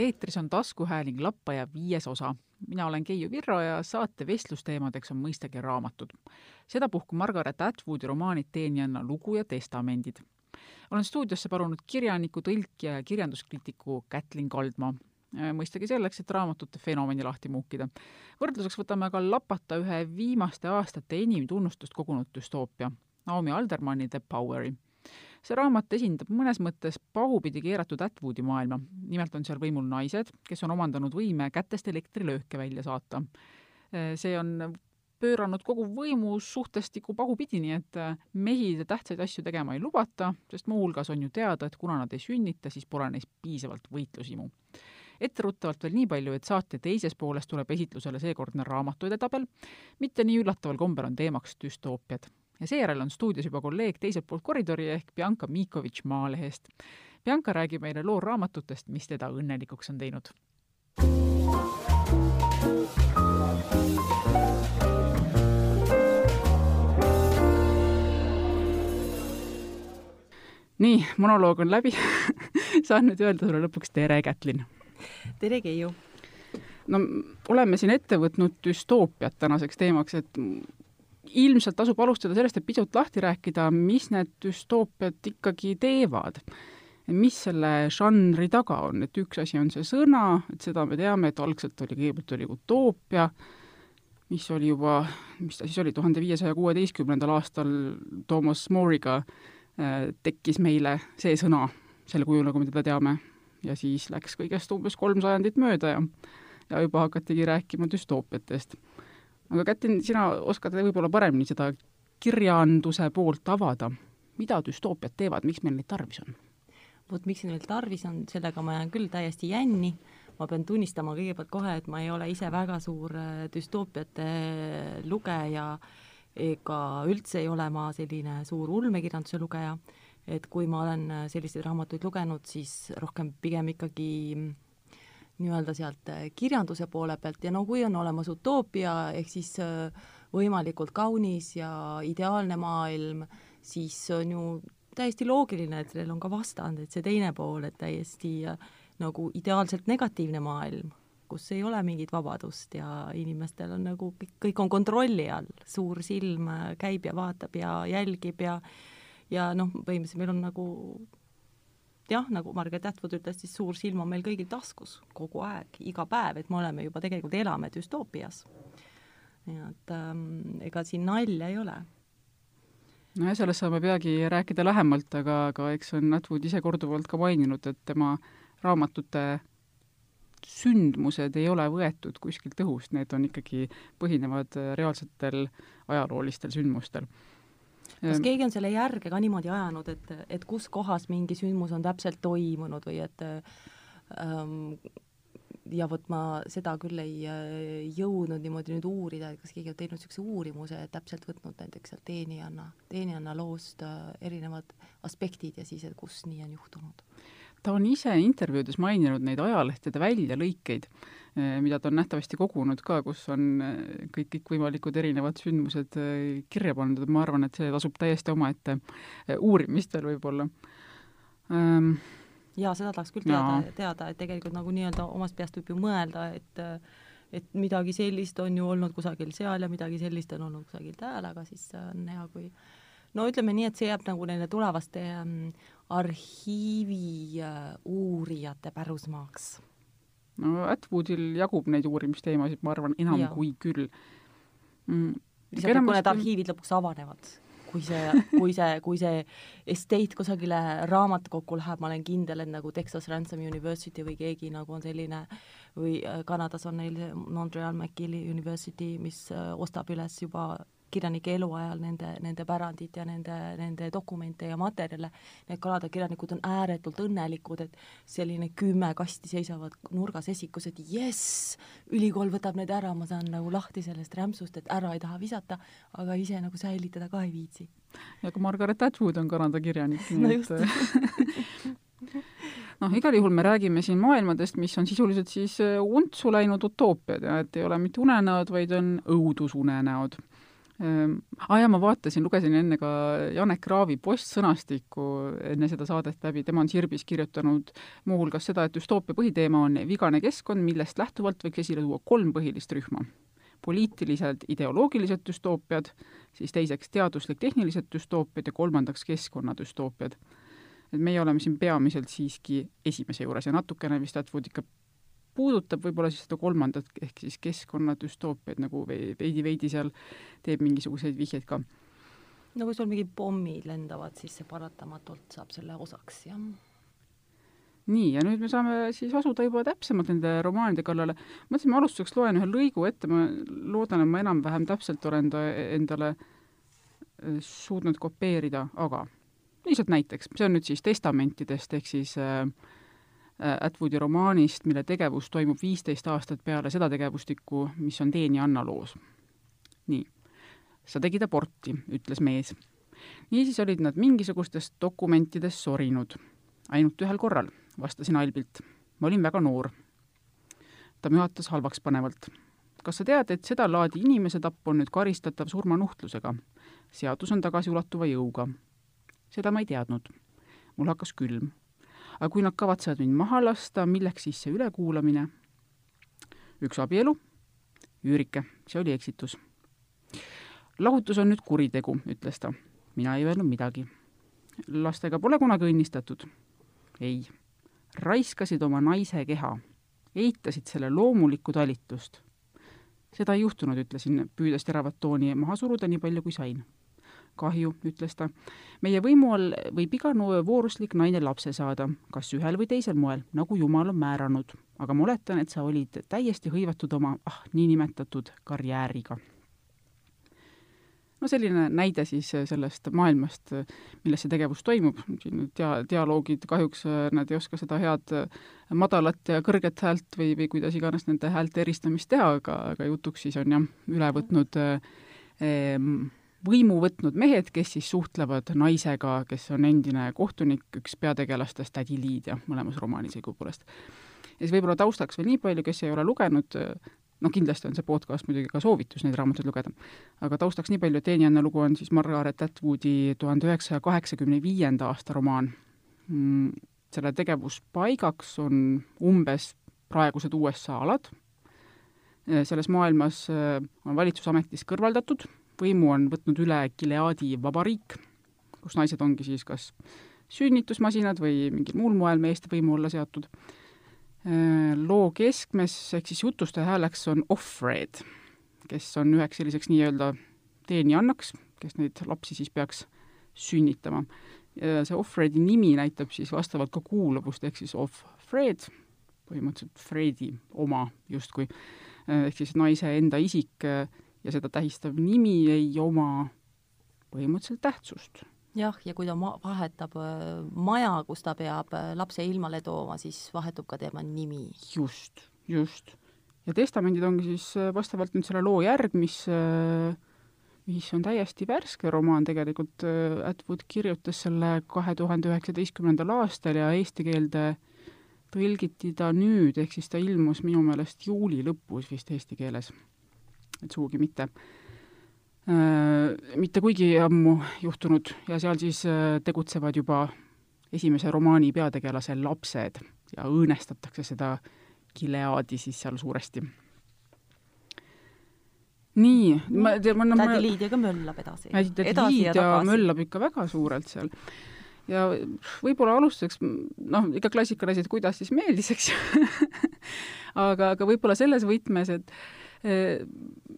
eetris on taskuhääling Lappaja viies osa. mina olen Keiu Virro ja saate vestlusteemadeks on mõistagi raamatud. sedapuhku Margaret Atwoodi romaanid Teenijanna lugu ja testamendid. olen stuudiosse palunud kirjaniku, tõlkija ja kirjanduskriitiku Kätlin Kaldma. mõistagi selleks, et raamatute fenomeni lahti muukida. võrdluseks võtame aga lapata ühe viimaste aastate enim tunnustust kogunud düstoopia, Naomi Aldermanni The Poweri see raamat esindab mõnes mõttes pahupidi keeratud Atwoodi maailma. nimelt on seal võimul naised, kes on omandanud võime kätest elektrilööke välja saata. see on pööranud kogu võimu suhtestikku pahupidi, nii et mehi tähtsaid asju tegema ei lubata, sest muuhulgas on ju teada, et kuna nad ei sünnita, siis pole neis piisavalt võitlushimu etteruttavalt veel nii palju, et saate teises pooles tuleb esitlusele seekordne raamatuide tabel, mitte nii üllataval kombel on teemaks düstoopiad ja seejärel on stuudios juba kolleeg teiselt poolt koridori ehk Bianca Mikovitš Maalehest. Bianca räägib meile loo raamatutest, mis teda õnnelikuks on teinud. nii, monoloog on läbi saan nüüd öelda sulle lõpuks tere, Kätlin! tere, Keiu! no oleme siin ette võtnud düstoopiat tänaseks teemaks, et ilmselt tasub alustada sellest, et pisut lahti rääkida, mis need düstoopiad ikkagi teevad. mis selle žanri taga on, et üks asi on see sõna, et seda me teame, et algselt oli, kõigepealt oli utoopia, mis oli juba, mis ta siis oli, tuhande viiesaja kuueteistkümnendal aastal Thomas More'iga äh, tekkis meile see sõna selle kujul, nagu me teda teame. ja siis läks kõigest umbes kolm sajandit mööda ja ja juba hakatigi rääkima düstoopiatest aga Kätlin, sina oskad võib-olla paremini seda kirjanduse poolt avada. mida düstoopiad teevad, miks meil neid tarvis on? vot miks neil tarvis on, sellega ma jään küll täiesti jänni, ma pean tunnistama kõigepealt kohe, et ma ei ole ise väga suur äh, düstoopiate lugeja ega üldse ei ole ma selline suur ulmekirjanduse lugeja, et kui ma olen äh, selliseid raamatuid lugenud, siis rohkem pigem ikkagi nii-öelda sealt äh, kirjanduse poole pealt ja no kui on olemas utoopia, ehk siis äh, võimalikult kaunis ja ideaalne maailm, siis on ju täiesti loogiline, et sellel on ka vastand, et see teine pool, et täiesti äh, nagu ideaalselt negatiivne maailm, kus ei ole mingit vabadust ja inimestel on nagu kõik, kõik on kontrolli all, suur silm käib ja vaatab ja jälgib ja ja noh, põhimõtteliselt meil on nagu jah, nagu Margaret Atwood ütles, siis suur silm on meil kõigil taskus kogu aeg, iga päev, et me oleme juba tegelikult elame düstoopias. nii et ähm, ega siin nalja ei ole nojah, sellest saame peagi rääkida lähemalt, aga, aga eks on Atwood ise korduvalt ka maininud, et tema raamatute sündmused ei ole võetud kuskilt õhust, need on ikkagi, põhinevad reaalsetel ajaloolistel sündmustel kas ehm. keegi on selle järge ka niimoodi ajanud, et, et kus kohas mingi sündmus on täpselt toimunud või et ähm, ja vot ma seda küll ei äh, jõudnud niimoodi nüüd uurida, et kas keegi on teinud niisuguse uurimuse, et täpselt võtnud näiteks sealt teenijanna, teenijanna loost äh, erinevad aspektid ja siis, et kus nii on juhtunud ta on ise intervjuudes maininud neid ajalehtede väljalõikeid, mida ta on nähtavasti kogunud ka, kus on eh, kõik, kõikvõimalikud erinevad sündmused eh, kirja pandud, ma arvan, et see tasub täiesti omaette uurimist veel võib-olla ähm,. jaa, seda tahaks küll teada, teada, et tegelikult nagu nii-öelda omast peast võib ju mõelda, et et midagi sellist on ju olnud kusagil seal ja midagi sellist on olnud kusagil tääl, aga siis on hea, kui no ütleme nii, et see jääb nagu nende tulevaste ähm, arhiivi äh, uurijate pärusmaaks. No Atwoodil jagub neid uurimisteemasid, ma arvan, enam ja. kui küll mm,. lihtsalt, kui need arhiivid lõpuks avanevad, kui see, kui see, kui see estate kusagile raamatukokku läheb, ma olen kindel, et nagu Texas Ransom University või keegi nagu on selline või äh, Kanadas on neil Montreal McGill'i University, mis äh, ostab üles juba kirjanike eluajal nende, nende pärandit ja nende, nende dokumente ja materjale, need Kanada kirjanikud on ääretult õnnelikud, et selline kümme kasti seisavad nurgas esikus, et jess, ülikool võtab need ära, ma saan nagu lahti sellest rämpsust, et ära ei taha visata, aga ise nagu säilitada ka ei viitsi. ja kui Margaret Atwood on Kanada kirjanik, no et noh, igal juhul me räägime siin maailmadest, mis on sisuliselt siis untsu läinud utoopiad ja et ei ole mitte unenäod, vaid on õudusunenäod aa ah, jaa, ma vaatasin, lugesin enne ka Janek Raavi postsõnastikku enne seda saadet läbi, tema on Sirbis kirjutanud muuhulgas seda, et düstoopia põhiteema on vigane keskkond, millest lähtuvalt võiks esile tuua kolm põhilist rühma. poliitilised, ideoloogilised düstoopiad, siis teiseks teaduslik-tehnilised düstoopiad ja kolmandaks keskkonnadüstoopiad. et meie oleme siin peamiselt siiski esimese juures ja natukene vist Atwood ikka puudutab võib-olla siis seda kolmandat, ehk siis keskkonnadüstoopiat nagu veidi-veidi seal teeb mingisuguseid vihjeid ka. no kui sul mingid pommid lendavad, siis see paratamatult saab selle osaks, jah. nii, ja nüüd me saame siis asuda juba täpsemalt nende romaanide kallale. mõtlesin, ma alustuseks loen ühe lõigu ette, ma loodan, et ma enam-vähem täpselt olen ta endale äh, suutnud kopeerida, aga lihtsalt näiteks, see on nüüd siis testamentidest, ehk siis Äh, Atwoodi romaanist, mille tegevus toimub viisteist aastat peale seda tegevustikku, mis on Teen ja Anna loos. nii, sa tegid aborti, ütles mees. niisiis olid nad mingisugustest dokumentidest sorinud. ainult ühel korral, vastasin albilt. ma olin väga noor. ta mühatas halvakspanevalt. kas sa tead, et sedalaadi inimese tapp on nüüd karistatav surmanuhtlusega? seadus on tagasiulatuva jõuga. seda ma ei teadnud. mul hakkas külm aga kui nad kavatsevad mind maha lasta, milleks siis see ülekuulamine? üks abielu, üürike, see oli eksitus. lahutus on nüüd kuritegu, ütles ta. mina ei öelnud midagi. lastega pole kunagi õnnistatud? ei. raiskasid oma naise keha, eitasid selle loomulikku talitlust. seda ei juhtunud, ütlesin, püüdes teravat tooni maha suruda nii palju, kui sain kahju, ütles ta. meie võimu all võib iga vooruslik naine lapse saada, kas ühel või teisel moel, nagu Jumal on määranud. aga ma oletan, et sa olid täiesti hõivatud oma, ah, niinimetatud karjääriga. no selline näide siis sellest maailmast, milles see tegevus toimub, siin dia-, dialoogid kahjuks, nad ei oska seda head madalat ja kõrget häält või, või kuidas iganes nende häälte eristamist teha, aga, aga jutuks siis on jah, üle võtnud eh, võimu võtnud mehed, kes siis suhtlevad naisega, kes on endine kohtunik, üks peategelastest, tädi Liidia, mõlemas romaanis õigupoolest. ja siis võib-olla taustaks veel nii palju, kes ei ole lugenud, noh, kindlasti on see podcast muidugi ka soovitus neid raamatuid lugeda, aga taustaks nii palju, et Teenianna lugu on siis Margaret Atwoodi tuhande üheksasaja kaheksakümne viienda aasta romaan. Mm, selle tegevuspaigaks on umbes praegused USA alad, selles maailmas on valitsusametist kõrvaldatud võimu on võtnud üle Gileadi vabariik, kus naised ongi siis kas sünnitusmasinad või mingil muul moel meeste võimu alla seatud. Äh, loo keskmes ehk siis jutustaja hääleks on Offred, kes on üheks selliseks nii-öelda teenijannaks, kes neid lapsi siis peaks sünnitama. see Offredi nimi näitab siis vastavalt ka kuuluvust, ehk siis Offred, põhimõtteliselt Fredi oma justkui, äh, ehk siis naise enda isik äh, ja seda tähistav nimi ei oma põhimõtteliselt tähtsust. jah, ja kui ta ma-, vahetab äh, maja, kus ta peab äh, lapse ilmale tooma, siis vahetub ka tema nimi. just, just. ja testamendid ongi siis äh, vastavalt nüüd selle loo järg, mis mis on täiesti värske romaan tegelikult, Atwood kirjutas selle kahe tuhande üheksateistkümnendal aastal ja eesti keelde tõlgiti ta nüüd, ehk siis ta ilmus minu meelest juuli lõpus vist eesti keeles et sugugi mitte äh, mitte kuigi ammu juhtunud ja seal siis äh, tegutsevad juba esimese romaani peategelase lapsed ja õõnestatakse seda Gileadi siis seal suuresti. nii, ma, ma, ma tädi Liidia ka möllab edasi. tädi Liidia möllab ikka väga suurelt seal ja võib-olla alustuseks, noh, ikka klassikalised, kuidas siis meeldis, eks ju aga, aga võib-olla selles võtmes, et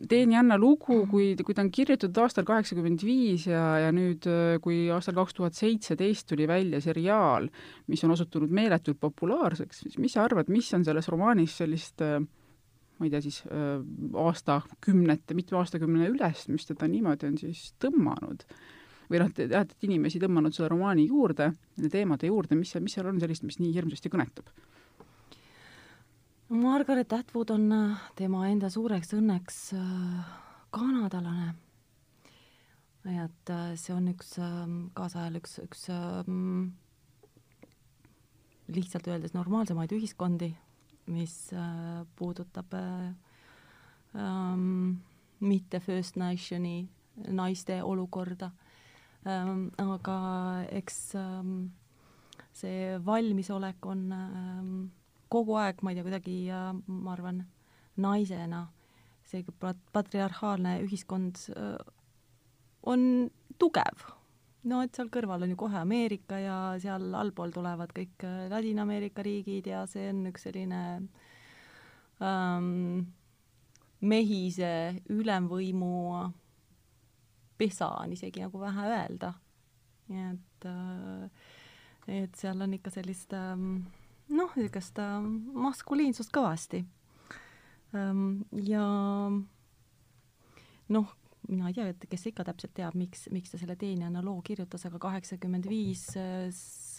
Teeni Anna lugu, kui, kui ta on kirjutatud aastal kaheksakümmend viis ja, ja nüüd, kui aastal kaks tuhat seitseteist tuli välja seriaal, mis on osutunud meeletult populaarseks, siis mis sa arvad, mis on selles romaanis sellist ma ei tea siis, aastakümnete, mitme aastakümne üles, mis teda niimoodi on siis tõmmanud? või noh, jah, et inimesi tõmmanud selle romaani juurde, nende teemade juurde, mis, mis seal on sellist, mis nii hirmsasti kõnetab? Margaret Atwood on äh, tema enda suureks õnneks äh, kanadalane. et äh, see on üks ähm, kaasajal üks, üks ähm, lihtsalt öeldes normaalsemaid ühiskondi, mis puudutab ähm, mitte First Nationi naiste olukorda ähm,. aga eks ähm, see valmisolek on ähm, kogu aeg, ma ei tea, kuidagi ma arvan, naisena see patriarhaalne ühiskond äh, on tugev. no et seal kõrval on ju kohe Ameerika ja seal allpool tulevad kõik äh, Ladina-Ameerika riigid ja see on üks selline ähm, mehise ülemvõimu pesa on isegi nagu vähe öelda. nii et äh, et seal on ikka sellist ähm, noh, niisugust ähm, maskuliinsust kõvasti. Ähm, ja noh, mina ei tea, et kes ikka täpselt teab, miks, miks ta selle teenijana loo kirjutas, aga kaheksakümmend viis,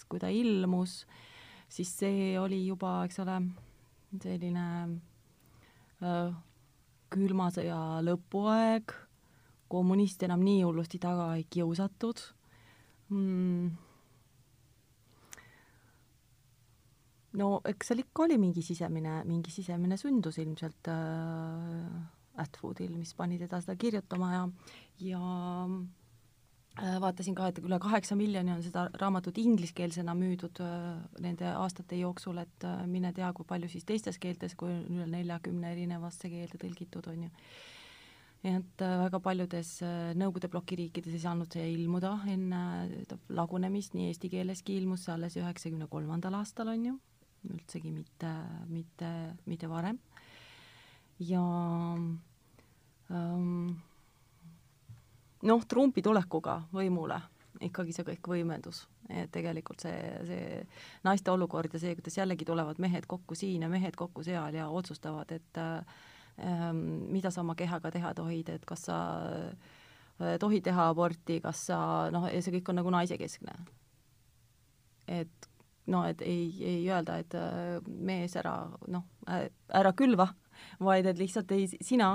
kui ta ilmus, siis see oli juba, eks ole, selline äh, külma sõja lõpuaeg, kommuniste enam nii hullusti taga ei kiusatud mm no eks seal ikka oli mingi sisemine, mingi sisemine sündus ilmselt äh, Atwoodil, mis pani teda seda kirjutama ja, ja äh, vaatasin ka, et üle kaheksa miljoni on seda raamatut ingliskeelsena müüdud äh, nende aastate jooksul, et äh, mine tea, kui palju siis teistes keeltes, kui on üle neljakümne erinevasse keelde tõlgitud, on ju. Et äh, väga paljudes äh, Nõukogude bloki riikides ei saanud see ilmuda enne äh, lagunemist, nii eesti keeleski ilmus see alles üheksakümne kolmandal aastal, on ju üldsegi mitte, mitte, mitte varem. ja ähm, noh, Trumpi tulekuga võimule ikkagi see kõik võimendus, et tegelikult see, see naiste olukord ja see, kuidas jällegi tulevad mehed kokku siin ja mehed kokku seal ja otsustavad, et ähm, mida sa oma kehaga teha tohid, et kas sa äh, tohid teha aborti, kas sa noh, ja see kõik on nagu naisekeskne. et no et ei, ei öelda, et äh, mees ära noh, ära külva, vaid et lihtsalt ei, sina,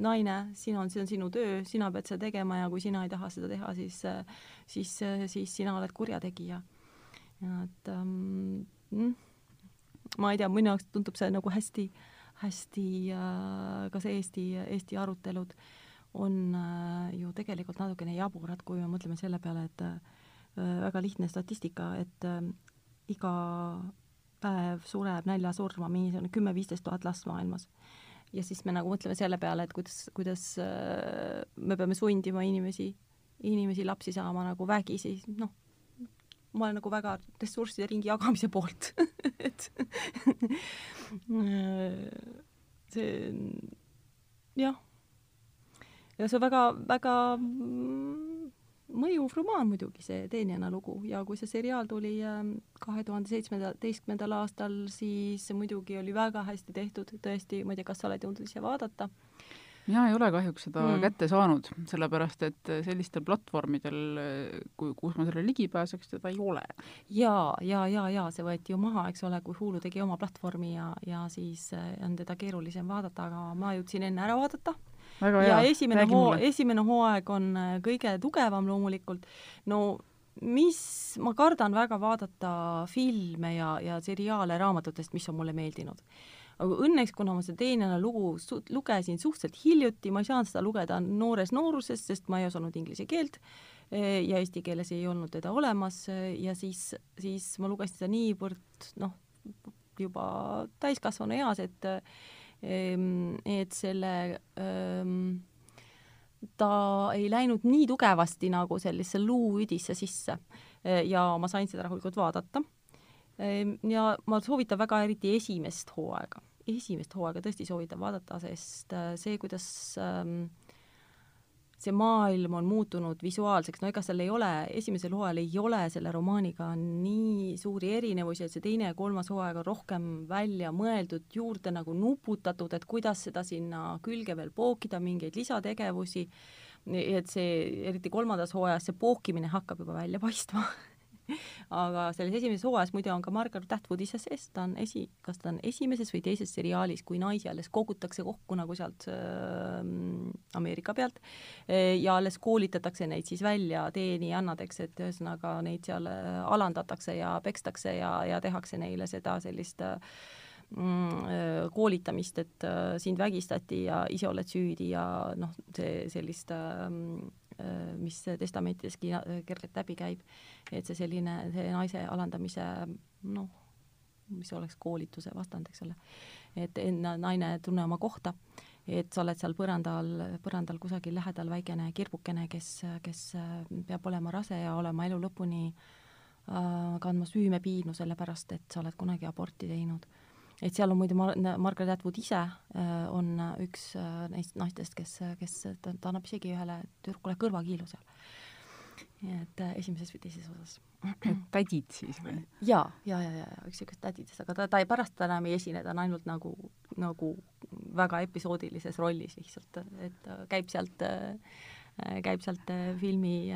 naine, sina see on sinu töö, sina pead seda tegema ja kui sina ei taha seda teha, siis, siis, siis sina oled kurjategija. ja et ähm, mm, ma ei tea, minu jaoks tundub see nagu hästi, hästi äh, ka see Eesti, Eesti arutelud on äh, ju tegelikult natukene jaburad, kui me mõtleme selle peale, et äh, väga lihtne statistika, et äh, iga päev sureb näljasurma mingisugune kümme-viisteist tuhat last maailmas. ja siis me nagu mõtleme selle peale, et kuidas, kuidas äh, me peame sundima inimesi, inimesi lapsi saama nagu vägisi, noh, ma olen nagu väga ressursside ringi jagamise poolt et see jah, ja see on väga, väga mõjuv romaan muidugi, see Teenijana lugu, ja kui see seriaal tuli ähm, kahe tuhande seitsmeteistkümnendal aastal, siis muidugi oli väga hästi tehtud, tõesti, ma ei tea, kas sa oled jõudnud ise vaadata? mina ei ole kahjuks seda mm. kätte saanud, sellepärast et sellistel platvormidel, kui, kus ma sellele ligi pääseks, teda ei ole. jaa, ja, ja, ja see võeti ju maha, eks ole, kui Hulu tegi oma platvormi ja, ja siis äh, on teda keerulisem vaadata, aga ma jõudsin enne ära vaadata ja esimene hoo, esimene hooaeg on äh, kõige tugevam loomulikult. no mis, ma kardan väga vaadata filme ja, ja seriaale raamatutest, mis on mulle meeldinud. aga õnneks, kuna ma seda teine lugu su lugesin suhteliselt hiljuti, ma ei saanud seda lugeda noores nooruses, sest ma ei osanud inglise keelt e, ja eesti keeles ei olnud teda olemas e, ja siis, siis ma lugesin seda niivõrd noh, juba täiskasvanu eas, et et selle ähm, ta ei läinud nii tugevasti nagu sellisesse luuüdisse sisse e, ja ma sain seda rahulikult vaadata. Ehm, ja ma soovitan väga eriti esimest hooaega, esimest hooaega tõesti soovitan vaadata, sest äh, see, kuidas ähm, see maailm on muutunud visuaalseks, no ega seal ei ole, esimesel hooajal ei ole selle romaaniga nii suuri erinevusi, et see teine ja kolmas hooaeg on rohkem välja mõeldud, juurde nagu nuputatud, et kuidas seda sinna külge veel pookida, mingeid lisategevusi, et see, eriti kolmandas hooajas, see pookimine hakkab juba välja paistma aga selles esimeses hooajas muide on ka Margaret Atwood ise sees, ta on esi, kas ta on esimeses või teises seriaalis, kui naisi alles kogutakse kokku nagu sealt äh, Ameerika pealt e, ja alles koolitatakse neid siis välja teenijannadeks, et ühesõnaga neid seal äh, alandatakse ja pekstakse ja, ja tehakse neile seda sellist äh, mm, koolitamist, et äh, sind vägistati ja ise oled süüdi ja noh, see sellist ähm, äh, mis testamentideski kergelt läbi käib, et see selline, see naise alandamise noh, mis oleks koolituse vastand, eks ole, et enne naine tunne oma kohta, et sa oled seal põrandal, põrandal kusagil lähedal väikene kirbukene, kes, kes peab olema rase ja olema elu lõpuni äh, kandma süümepiinu, sellepärast et sa oled kunagi aborti teinud et seal on muide Mar-, Margaret Atwood ise äh, on üks äh, neist naistest, kes, kes, ta, ta annab isegi ühele tüdrukule kõrvakiilu seal. nii et äh, esimeses või teises osas. tädid siis või? jaa, ja, ja, ja, ja üks niisugust tädidest, aga ta, ta ei, pärast ta enam ei esine, ta on ainult nagu, nagu väga episoodilises rollis lihtsalt, et käib sealt käib sealt filmi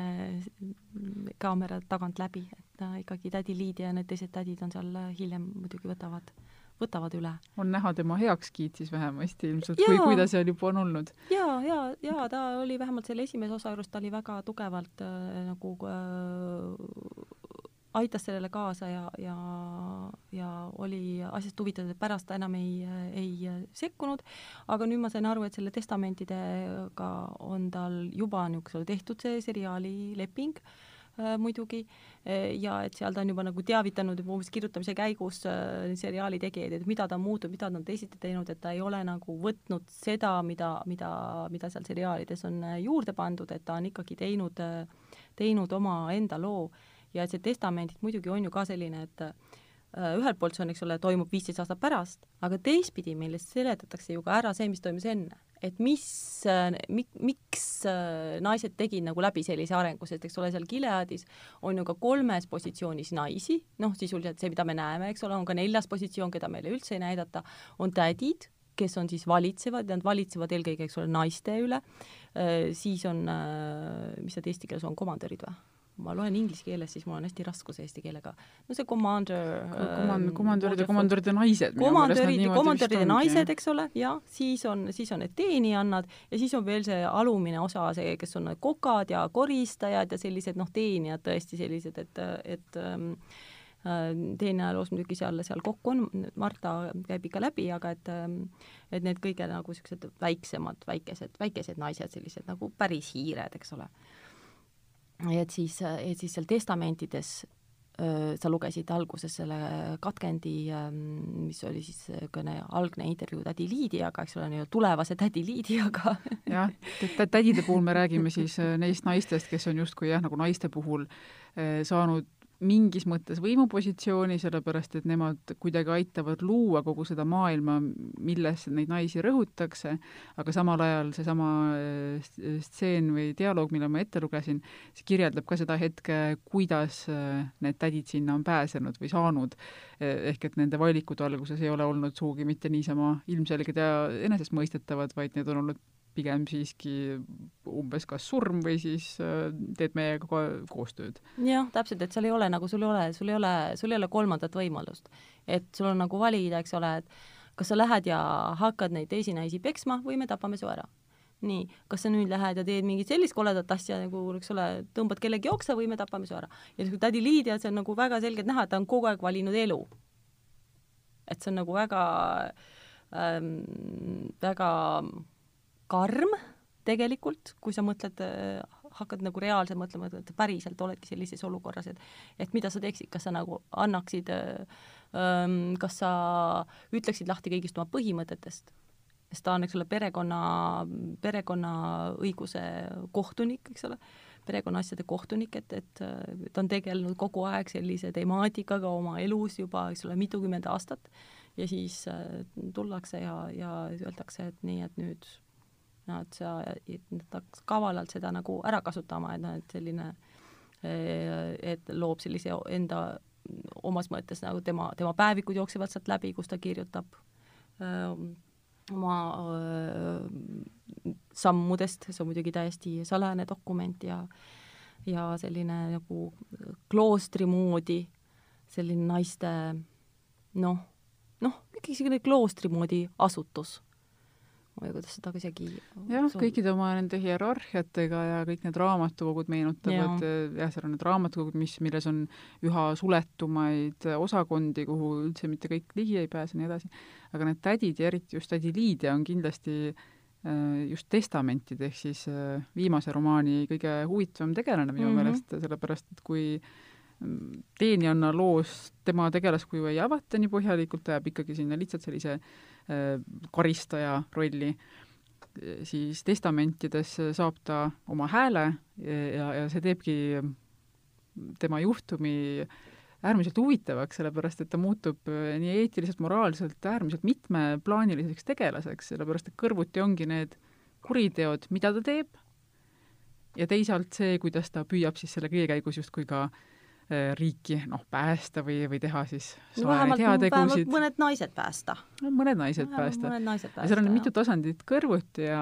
kaamera tagant läbi, et ikkagi tädi Liidia ja need teised tädid on seal hiljem muidugi võtavad võtavad üle. on näha tema heakskiit siis vähemasti ilmselt, kui, kui ta seal juba on olnud. ja, ja, ja ta oli vähemalt selle esimese osa juures, ta oli väga tugevalt äh, nagu äh, aitas sellele kaasa ja, ja, ja oli asjast huvitatud, et pärast ta enam ei, ei sekkunud, aga nüüd ma sain aru, et selle testamentidega on tal juba niisugusele tehtud see seriaali leping Äh, muidugi, äh, ja et seal ta on juba nagu teavitanud juba umbes kirjutamise käigus äh, seriaali tegijaid, et mida ta muutub, mida ta on teisiti teinud, et ta ei ole nagu võtnud seda, mida, mida, mida seal seriaalides on juurde pandud, et ta on ikkagi teinud, teinud omaenda loo. Ja see testamendid muidugi on ju ka selline, et ühelt poolt see on, eks ole, toimub viisteist aastat pärast, aga teistpidi meile seletatakse ju ka ära see, mis toimus enne et mis mik,, miks äh, naised tegid nagu läbi sellise arengu, sest eks ole, seal Gileadis on ju ka kolmes positsioonis naisi, noh, sisuliselt see, mida me näeme, eks ole, on ka neljas positsioon, keda meile üldse ei näidata, on tädid, kes on siis valitsevad, nad valitsevad eelkõige, eks ole, naiste üle, äh, siis on, äh, mis need eesti keeles on, komandörid või? Ma loen inglise keeles, siis mul on hästi raskus eesti keelega. no see commander Command, komandörid ja komandöride naised. komandörid ja komandöride naised, eks ole, jah, siis on, siis on need teenijannad ja siis on veel see alumine osa, see, kes on kokad ja koristajad ja sellised noh, teenijad tõesti sellised, et, et ähm, äh, teine ajaloos muidugi seal, seal kokk on, Marta käib ikka läbi, aga et ähm, et need kõige nagu niisugused väiksemad, väikesed, väikesed naised, sellised nagu päris hiired, eks ole et siis, et siis seal testamentides sa lugesid alguses selle katkendi, mis oli siis niisugune algne intervjuu tädi Liidiaga, eks ole, nii-öelda tulevase tädi Liidiaga jah, tädide puhul me räägime siis neist naistest, kes on justkui jah, nagu naiste puhul saanud mingis mõttes võimupositsiooni, sellepärast et nemad kuidagi aitavad luua kogu seda maailma, milles neid naisi rõhutakse, aga samal ajal seesama äh, stseen või dialoog, mille ma ette lugesin, see kirjeldab ka seda hetke, kuidas äh, need tädid sinna on pääsenud või saanud. Eh, ehk et nende valikud alguses ei ole olnud sugugi mitte niisama ilmselged ja enesestmõistetavad, vaid need on olnud pigem siiski umbes kas surm või siis äh, teed meiega ko koostööd. jah, täpselt, et seal ei ole nagu, sul ei ole, sul ei ole, sul ei ole kolmandat võimalust. et sul on nagu valida, eks ole, et kas sa lähed ja hakkad neid teisi naisi peksma või me tapame su ära. nii, kas sa nüüd lähed ja teed mingit sellist koledat asja nagu, eks ole, tõmbad kellegi oksa või me tapame su ära. ja tädi Liidia, see on nagu väga selgelt näha, et ta on kogu aeg valinud elu. et see on nagu väga ähm,, väga karm tegelikult, kui sa mõtled, hakkad nagu reaalselt mõtlema, et päriselt oledki sellises olukorras, et et mida sa teeksid, kas sa nagu annaksid, kas sa ütleksid lahti kõigist oma põhimõtetest, sest ta on, eks ole, perekonna, perekonnaõiguse kohtunik, eks ole, perekonnaasjade kohtunik, et, et ta on tegelenud kogu aeg sellise temaatikaga oma elus juba, eks ole, mitukümmend aastat. Ja siis tullakse ja, ja öeldakse, et nii, et nüüd nad sa, nad hakkaks kavalalt seda nagu ära kasutama, et noh, et selline, et loob sellise enda omas mõttes nagu tema, tema päevikud jooksevad sealt läbi, kus ta kirjutab öö, oma öö, sammudest, see on muidugi täiesti salajane dokument ja ja selline nagu kloostri moodi selline naiste noh, noh, ikkagi selline kloostri moodi asutus või kuidas seda isegi jah, kõikide oma nende hierarhiatega ja kõik need raamatukogud meenutavad ja. jah, seal on need raamatukogud, mis, milles on üha suletumaid osakondi, kuhu üldse mitte kõik ligi ei pääse, nii edasi. aga need tädid ja eriti just tädi Liidia on kindlasti äh, just testamentide ehk siis äh, viimase romaani kõige huvitavam tegelane minu mm -hmm. meelest, sellepärast et kui mm, teenijanna loos tema tegelaskuju ei avata nii põhjalikult, ta jääb ikkagi sinna lihtsalt sellise Äh, karistaja rolli, siis testamentides saab ta oma hääle ja, ja see teebki tema juhtumi äärmiselt huvitavaks, sellepärast et ta muutub nii eetiliselt, moraalselt äärmiselt mitmeplaaniliseks tegelaseks, sellepärast et kõrvuti ongi need kuriteod, mida ta teeb, ja teisalt see, kuidas ta püüab siis selle kõige käigus justkui ka äh, Äh, riiki noh, päästa või, või teha siis no vähemalt, vähemalt mõned naised päästa. no mõned naised päästa. ja seal on mitu tasandit kõrvuti ja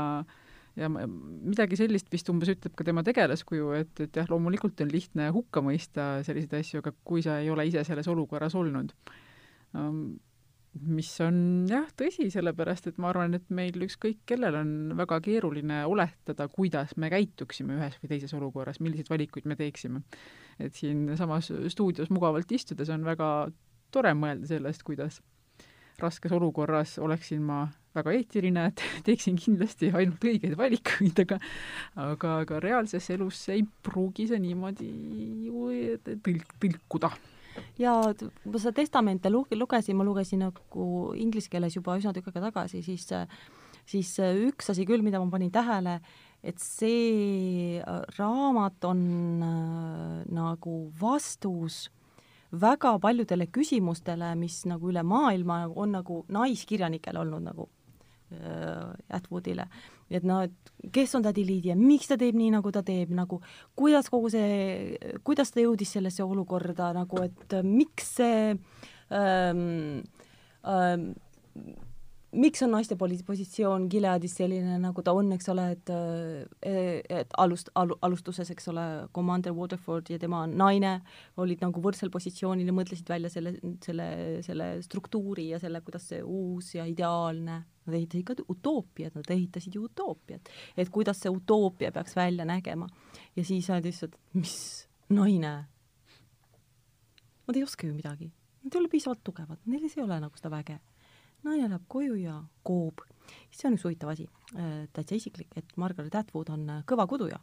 ja midagi sellist vist umbes ütleb ka tema tegelaskuju, et, et jah, loomulikult on lihtne hukka mõista selliseid asju, aga kui sa ei ole ise selles olukorras olnud um, mis on jah, tõsi, sellepärast et ma arvan, et meil ükskõik kellel on väga keeruline oletada, kuidas me käituksime ühes või teises olukorras, milliseid valikuid me teeksime. Et siinsamas stuudios mugavalt istudes on väga tore mõelda sellest, kuidas raskes olukorras oleksin ma väga eetiline, et teeksin kindlasti ainult õigeid valikuid, aga aga, aga reaalses elus ei pruugi see niimoodi ju tõlk, tõlkuda ja ma seda testamente lugesin, ma lugesin nagu inglise keeles juba üsna tükk aega tagasi, siis siis üks asi küll, mida ma panin tähele, et see raamat on äh, nagu vastus väga paljudele küsimustele, mis nagu üle maailma on nagu naiskirjanikel olnud nagu äh, Atwoodile. Et noh, et kes on tädi Liidia, miks ta teeb nii, nagu ta teeb, nagu kuidas kogu see, kuidas ta jõudis sellesse olukorda? Nagu, et miks see ähm, ähm, miks on naiste positsioon Gileadis selline, nagu ta on, eks ole, et et alust- al,, alustuses, eks ole, komandör Waterford ja tema naine olid nagu võrdsel positsioonil ja mõtlesid välja selle, selle, selle struktuuri ja selle, kuidas see uus ja ideaalne Nad ehitasid ka utoopiat, nad ehitasid ju utoopiat, et kuidas see utoopia peaks välja nägema. ja siis olid lihtsalt, mis naine. Nad ei oska ju midagi, nad ei ole piisavalt tugevad, neil ei ole nagu seda väge. Naine läheb koju ja koob. see on üks huvitav asi, äh, täitsa isiklik, et Margaret Atwood on äh, kõva kuduja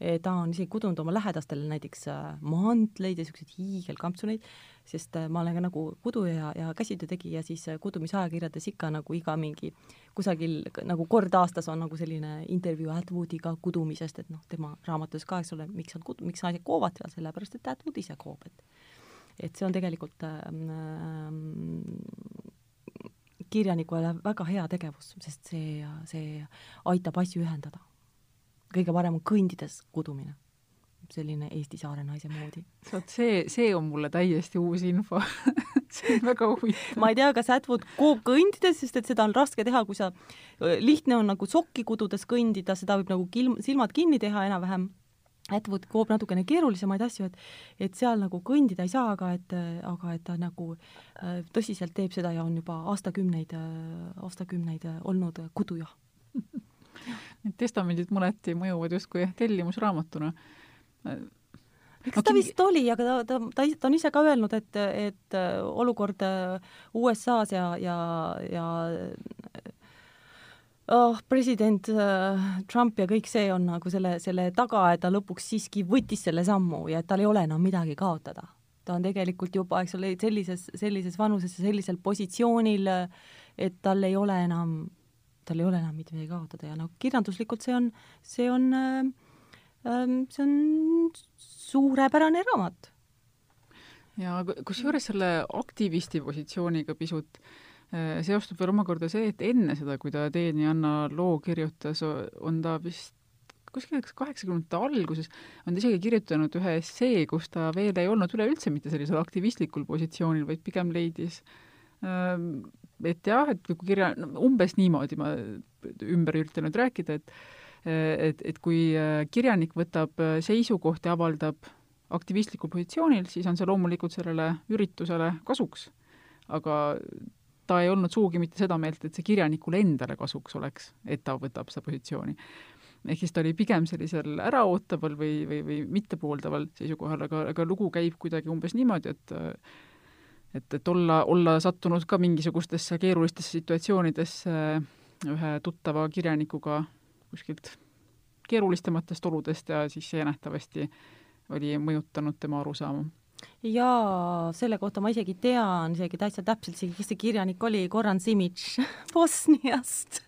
Eh, ta on isegi kudunud oma lähedastele näiteks äh, mantleid ja niisuguseid hiigelkampsuneid, sest äh, ma olen ka nagu kuduja ja, ja käsitöötegija, siis äh, kudumisajakirjades ikka nagu iga mingi kusagil nagu kord aastas on nagu selline intervjuu Atwoodiga kudumisest, et noh, tema raamatus ka, eks ole, miks on kudu-, miks naised koovad seal, sellepärast et Atwood ise koob, et et see on tegelikult ähm, kirjanikule väga hea tegevus, sest see, see aitab asju ühendada kõige parem on kõndides kudumine selline Eesti saare naise moodi. vot see, see on mulle täiesti uus info see on väga huvitav. ma ei tea, kas Atwood koob kõndides, sest et seda on raske teha, kui sa, lihtne on nagu sokki kududes kõndida, seda võib nagu kilm, silmad kinni teha enam-vähem. Atwood koob natukene keerulisemaid asju, et, et seal nagu kõndida ei saa, aga et, aga et ta nagu äh, tõsiselt teeb seda ja on juba aastakümneid, aastakümneid olnud kuduja Need testamendid mõneti mõjuvad justkui tellimusraamatuna. eks ta vist oli, aga ta, ta, ta, ta on ise ka öelnud, et, et äh, olukord äh, USA-s ja, ja, ja oh, president äh, Trump ja kõik see on nagu selle, selle taga, et ta lõpuks siiski võttis selle sammu ja et tal ei ole enam midagi kaotada. ta on tegelikult juba, eks ole, sellises, sellises vanuses ja sellisel positsioonil, et tal ei ole enam tal ei ole enam mitte midagi kaotada ja noh, kirjanduslikult see on, see on äh,, see on suurepärane raamat. ja kusjuures selle aktivisti positsiooniga pisut äh, seostub veel omakorda see, et enne seda, kui ta Teeni Anna loo kirjutas, on ta vist kuskil kaheksakümnendate alguses on ta isegi kirjutanud ühe essee, kus ta veel ei olnud üleüldse mitte sellisel aktivistlikul positsioonil, vaid pigem leidis ähm, et jah, et kui kirja, umbes niimoodi ma ümber üritan nüüd rääkida, et et, et kui äh, kirjanik võtab äh, seisukohti, avaldab aktivistlikul positsioonil, siis on see loomulikult sellele üritusele kasuks. aga ta ei olnud sugugi mitte seda meelt, et see kirjanikule endale kasuks oleks, et ta võtab seda positsiooni. ehk siis ta oli pigem sellisel äraootaval või, või, või mittepooldaval seisukohal, aga, aga lugu käib kuidagi umbes niimoodi, et et, et olla, olla sattunud ka mingisugustesse keerulistesse situatsioonidesse ühe tuttava kirjanikuga kuskilt keerulisematest oludest ja siis see nähtavasti oli mõjutanud tema arusaama jaa, selle kohta ma isegi tean isegi täitsa täpselt, kes see kirjanik oli, Goran Simic Bosniast.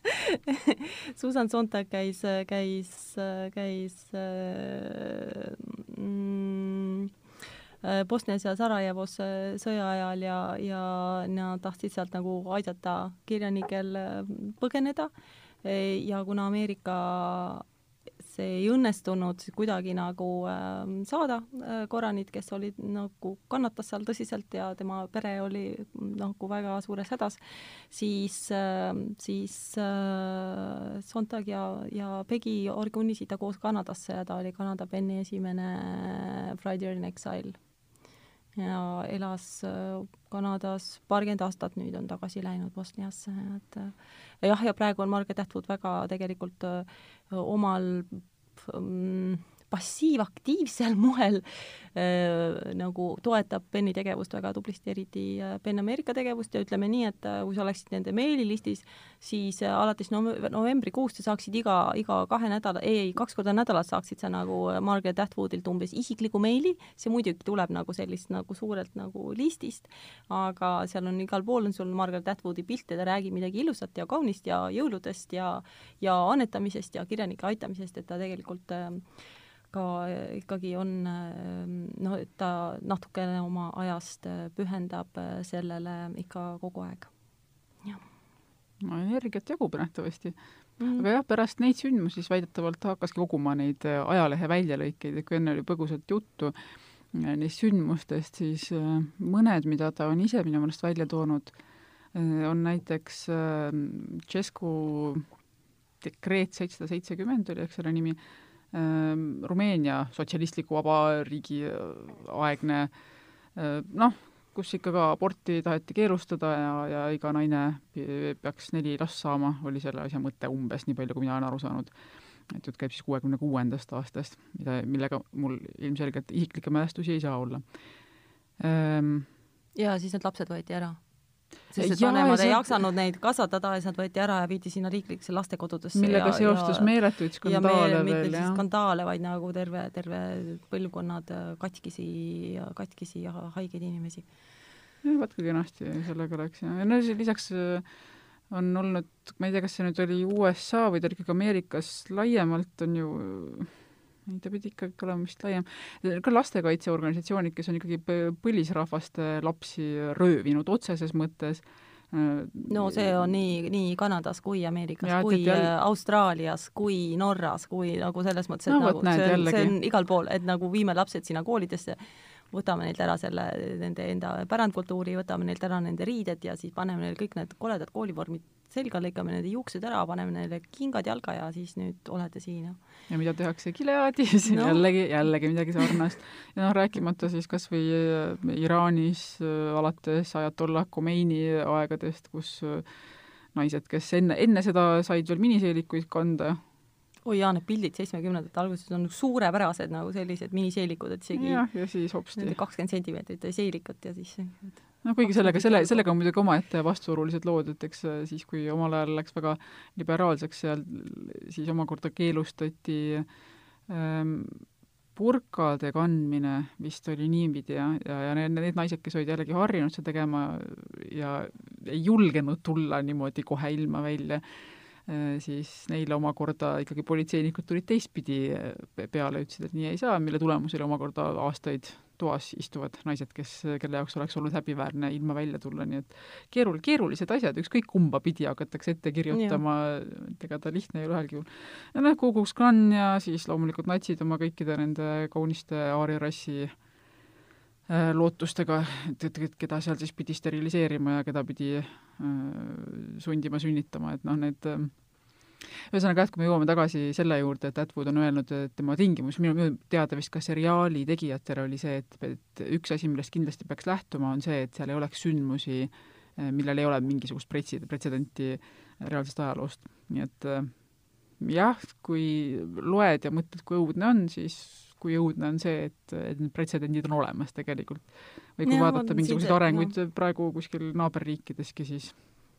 Susan Sontag käis, käis, käis mm, Bosnias ja Sarajevos sõja ajal ja, ja nad tahtsid sealt nagu aidata kirjanikel põgeneda. Ja kuna Ameerika ei õnnestunud kuidagi nagu äh, saada äh, Koranit, kes olid nagu, kannatas seal tõsiselt ja tema pere oli nagu väga suures hädas, siis äh,, siis äh, Sontag ja, ja Pegi organisid ta koos Kanadasse ja ta oli Kanada Penni esimene Friday in Exile. Ja elas äh, Kanadas paarkümmend aastat, nüüd on tagasi läinud Bosniasse, et äh, jah, ja praegu on Margaret Atwood väga tegelikult omal mm, passiivaktiivsel moel äh, nagu toetab Benni tegevust väga tublisti, eriti äh, Ben Ameerika tegevust ja ütleme nii, et äh, kui sa oleksid nende meililistis, siis äh, alates no novembrikuust sa saaksid iga, iga kahe nädala, ei, kaks korda nädalas saaksid sa nagu äh, Margaret Atwoodilt umbes isikliku meili, see muidugi tuleb nagu sellist nagu suurelt nagu listist, aga seal on igal pool on sul Margaret Atwoodi pilt ja ta räägib midagi ilusat ja kaunist ja jõuludest ja ja annetamisest ja kirjanike aitamisest, et ta tegelikult äh, ka ikkagi on noh, et ta natukene oma ajast pühendab sellele ikka kogu aeg. jah. no energiat jagub nähtavasti mm.. aga jah, pärast neid sündmusi siis väidetavalt hakkaski koguma neid ajalehe väljalõikeid, et kui enne oli põgusalt juttu neist sündmustest, siis mõned, mida ta on ise minu meelest välja toonud, on näiteks Tšesku dekreet seitsesada seitsekümmend oli, eks selle nimi, Ehm, Rumeenia sotsialistliku vabariigi äh, aegne äh, noh, kus ikka ka aborti taheti keelustada ja, ja iga naine peaks neli last saama, oli selle asja mõte umbes, nii palju, kui mina olen aru saanud. et jutt käib siis kuuekümne kuuendast aastast, mida, millega mul ilmselgelt isiklikke mälestusi ei saa olla ehm,. ja siis need lapsed võeti ära sest et vanemad ei jaksanud neid kasvatada ja siis nad võeti ära ja viidi sinna riiklikesse lastekodudesse. millega ja, seostus meeletuid skandaale veel, jah. skandaale, vaid nagu terve, terve põlvkonnad äh, katkisi, katkisi ja haigeid inimesi. vaat kui kenasti sellega läks ja, ja no lisaks äh, on olnud, ma ei tea, kas see nüüd oli USA või ta oli ikkagi Ameerikas laiemalt, on ju ei, ta pidi ikkagi olema vist laiem, ka lastekaitseorganisatsioonid, kes on ikkagi põlisrahvaste lapsi röövinud otseses mõttes, äh, no see on nii, nii Kanadas kui Ameerikas ja, kui jälle... Austraalias kui Norras kui nagu selles mõttes, et no, nagu näed, see on, see on igal pool, et nagu viime lapsed sinna koolidesse, võtame neilt ära selle, nende enda pärandkultuuri, võtame neilt ära nende riided ja siis paneme neile kõik need koledad koolivormid selga, lõikame nende juuksed ära, paneme neile kingad jalga ja siis nüüd olete siin. Ja mida tehakse Gileadis no. jällegi, jällegi midagi sarnast. ja noh, rääkimata siis kas või äh, Iraanis äh, alates ajatollah Khomeini aegadest, kus äh, naised, kes enne, enne seda said veel miniseelikuid kanda, oi jaa, need pildid seitsmekümnendate alguses on suurepärased nagu sellised miniseelikud, et isegi jah, ja siis hopsti kakskümmend sentimeetrit seelikut ja siis no kuigi sellega, selle, sellega on muidugi omaette vastuolulised lood, et eks äh, siis, kui omal ajal läks väga liberaalseks seal, siis omakorda keelustati ähm, purkade kandmine vist oli niipidi ja, ja, ja need, need naised, kes olid jällegi harjunud seda tegema ja ei julgenud tulla niimoodi kohe ilma välja, äh, siis neile omakorda ikkagi politseinikud tulid teistpidi äh, peale, ütlesid, et nii ei saa, mille tulemusel omakorda aastaid toas istuvad naised, kes, kelle jaoks oleks olnud häbiväärne ilma välja tulla, nii et keerul-, keerulised asjad, ükskõik kumba pidi hakatakse ette kirjutama, et ega ta lihtne ei ole ühelgi juhul. ja noh, Ku Klux Klan ja siis loomulikult natsid oma kõikide nende kauniste aaria-rassi äh, lootustega, et, et, et keda seal siis pidi steriliseerima ja keda pidi äh, sundima sünnitama, et noh, need äh, ühesõnaga jah, kui me jõuame tagasi selle juurde, et Atwood on öelnud, et tema tingimus, minu, teada vist ka seriaali tegijatel oli see, et, et üks asi, millest kindlasti peaks lähtuma, on see, et seal ei oleks sündmusi millel ei ole mingisugust pretsi-, pretsedenti reaalsest ajaloost. nii et jah, kui loed ja mõtled, kui õudne on, siis kui õudne on see, et, et need pretsedendid on olemas tegelikult. või kui ja, vaadata mingisuguseid arenguid no. praegu kuskil naaberriikideski, siis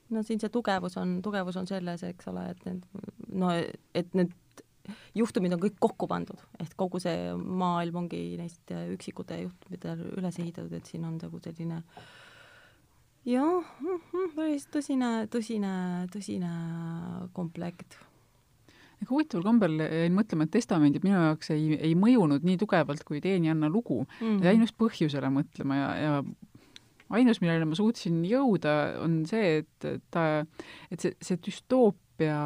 no siin see tugevus on, tugevus on selles, eks ole, et need, no et need juhtumid on kõik kokku pandud, et kogu see maailm ongi neist üksikute juhtumitele üles ehitatud, et siin on nagu selline jah, päris tõsine, tõsine, tõsine komplekt aga huvitaval kombel jäin mõtlema, et testamendid minu jaoks ei, ei mõjunud nii tugevalt kui teenijanna lugu mm. -hmm. jäin just põhjusele mõtlema ja, ja ainus, millele ma suutsin jõuda, on see, et ta, et see, see düstoopia,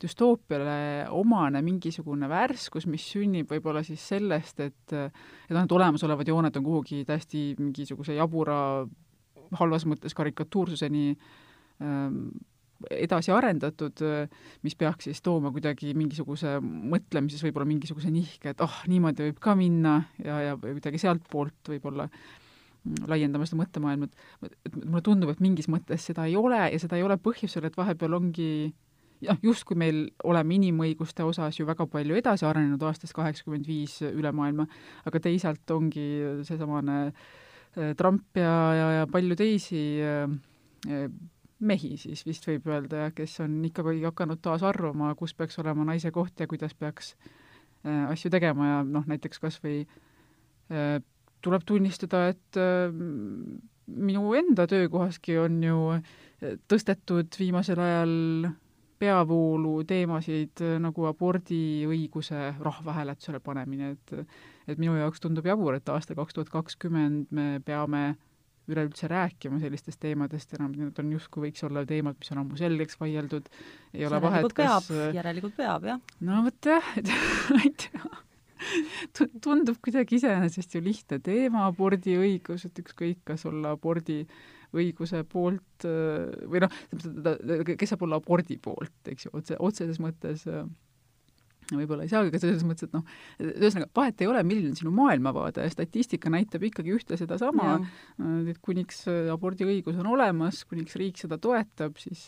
düstoopiale omane mingisugune värskus, mis sünnib võib-olla siis sellest, et et noh, et olemasolevad jooned on kuhugi täiesti mingisuguse jabura halvas mõttes karikatuursuseni ähm, edasi arendatud, mis peaks siis tooma kuidagi mingisuguse mõtlemises võib-olla mingisuguse nihke, et ah oh,, niimoodi võib ka minna ja, ja kuidagi sealtpoolt võib-olla laiendama seda mõttemaailma, et, et mulle tundub, et mingis mõttes seda ei ole ja seda ei ole põhjusel, et vahepeal ongi jah, justkui meil oleme inimõiguste osas ju väga palju edasi arenenud aastast kaheksakümmend viis üle maailma, aga teisalt ongi seesamane äh, Trump ja, ja, ja palju teisi äh, mehi siis vist võib öelda, kes on ikkagi hakanud taas arvama, kus peaks olema naise koht ja kuidas peaks äh, asju tegema ja noh, näiteks kas või äh, tuleb tunnistada, et äh, minu enda töökohaski on ju äh, tõstetud viimasel ajal peavoolu teemasid äh, nagu abordiõiguse rahvahääletusele panemine, et et minu jaoks tundub jabur, et aastal kaks tuhat kakskümmend me peame üleüldse rääkima sellistest teemadest enam, need on justkui võiks olla teemad, mis on ammu selgeks vaieldud, ei ole vahet, kas järelikult peab, jah. no vot jah, et ma ei tea tundub kuidagi iseenesest ju lihtne teema, abordiõigus, et ükskõik, kas olla abordiõiguse poolt või noh, kes saab olla abordi poolt, eks ju, otse, otseses mõttes äh, võib-olla ei saagi, aga selles mõttes, et noh, ühesõnaga vahet ei ole, milline on sinu maailmavaade, statistika näitab ikkagi ühte sedasama, et kuniks abordiõigus on olemas, kuniks riik seda toetab, siis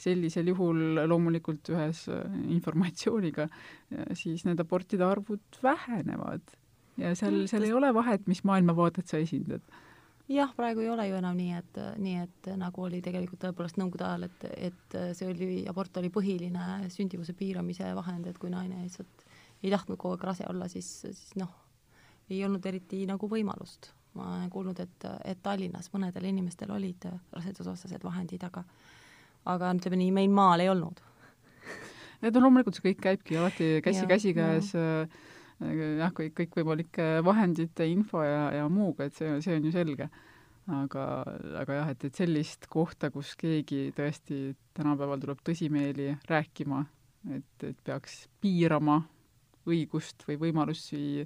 sellisel juhul loomulikult ühes informatsiooniga, siis need abortide arvud vähenevad. ja seal, seal ei ole vahet, mis maailmavaadet sa esindad jah, praegu ei ole ju enam nii, et, nii et nagu oli tegelikult tõepoolest Nõukogude ajal, et, et see oli, abort oli põhiline sündivuse piiramise vahend, et kui naine lihtsalt ei tahtnud kogu aeg rase olla, siis, siis noh, ei olnud eriti nagu võimalust. ma olen kuulnud, et, et Tallinnas mõnedel inimestel olid rasedusvastased vahendid, aga aga ütleme nii, meil maal ei olnud. et no loomulikult see kõik käibki alati käsi käsikäes äh, jah, kõik, kõikvõimalike vahendite, info ja, ja muuga, et see, see on ju selge. aga, aga jah, et, et sellist kohta, kus keegi tõesti tänapäeval tuleb tõsimeeli rääkima, et, et peaks piirama õigust või võimalusi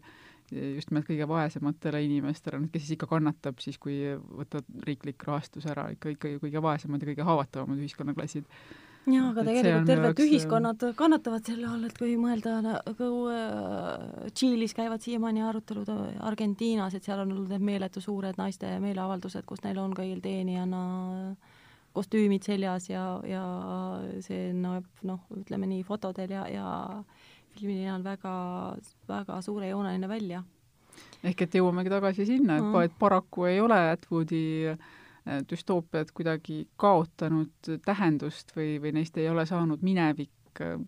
just nimelt kõige vaesematele inimestele, kes siis ikka kannatab siis, kui võtad riiklik rahastus ära, ikka, ikka kõige vaesemad ja kõige haavatavamad ühiskonnaklassid jaa, aga tegelikult terved ühiskonnad kannatavad selle all, et kui mõelda nagu äh, Tšiilis käivad siiamaani arutelud äh, Argentiinas, et seal on olnud need meeletu suured naiste meeleavaldused, kus neil on kõigil teenijana kostüümid seljas ja, ja see näeb noh, ütleme nii fotodel ja, ja filmil väga, väga suurejooneline välja. ehk et jõuamegi tagasi sinna, et et paraku ei ole Atwoodi äh, Äh, düstoopiad kuidagi kaotanud tähendust või, või neist ei ole saanud minevik äh,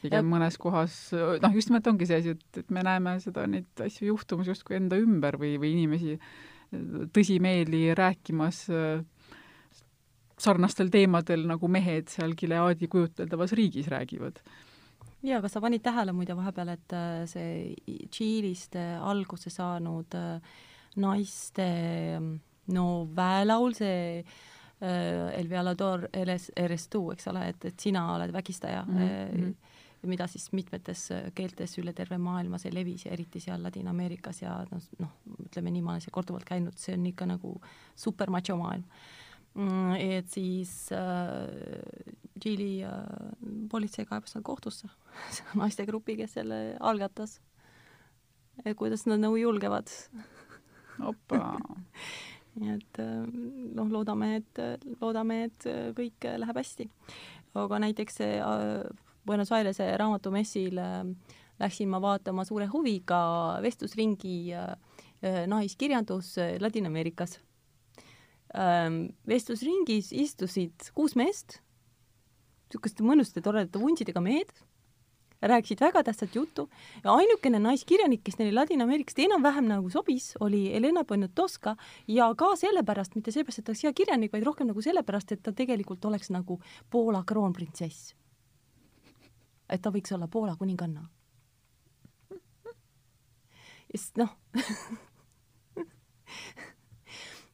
pigem mõnes kohas, noh, just nimelt ongi see asi, et, et me näeme seda, neid asju juhtumas justkui enda ümber või, või inimesi äh, tõsimeeli rääkimas sarnastel teemadel, nagu mehed seal Gileadi kujuteldavas riigis räägivad. jaa, kas sa panid tähele muide vahepeal, et see Tšiilist alguse saanud naiste no väelaul, see äh, El Violador eres, eres tu, eks ole, et, et sina oled vägistaja mm. -hmm. Mida siis mitmetes äh, keeltes üle terve maailma see levis ja eriti seal Ladina-Ameerikas ja noh, noh, ütleme nii, ma olen seal korduvalt käinud, see on ikka nagu super macho maailm mm,. et siis äh, Tšiili äh, politsei kaebas nad kohtusse naistegrupi, kes selle algatas. kuidas nad nagu julgevad opa nii et noh, loodame, et, loodame, et kõik läheb hästi. aga näiteks Buenos Airese raamatumessil läksin ma vaatama suure huviga vestlusringi naiskirjandus Ladina-Ameerikas. vestlusringis istusid kuus meest, niisuguste mõnusate toredate vuntsidega mehed rääkisid väga tähtsat juttu ja ainukene naiskirjanik, kes neile Ladina-Ameerikast enam-vähem nagu sobis, oli Helena Poniatowska ja ka sellepärast, mitte sellepärast, et ta oleks hea kirjanik, vaid rohkem nagu sellepärast, et ta tegelikult oleks nagu Poola kroonprintsess. et ta võiks olla Poola kuninganna. sest noh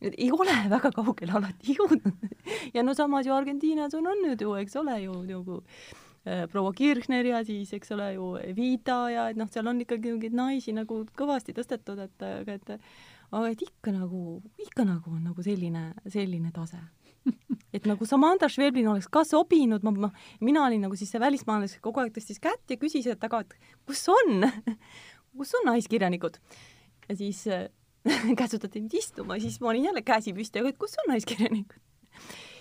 ei ole väga kaugele alati jõudnud ja no samas ju Argentiinas on olnud ju, eks ole ju nagu Äh, proua Kirchner ja siis, eks ole ju, Evita ja et noh, seal on ikkagi mingeid naisi nagu kõvasti tõstetud, et, aga et aga et ikka nagu, ikka nagu on nagu selline, selline tase. et nagu Samantha Schweblin oleks ka sobinud, ma, ma, mina olin nagu siis see välismaalane, kes kogu aeg tõstis kätt ja küsis, et aga, et kus on kus on naiskirjanikud? ja siis äh, käsutati mind istuma, siis ma olin jälle käsi püsti, aga et kus on naiskirjanikud?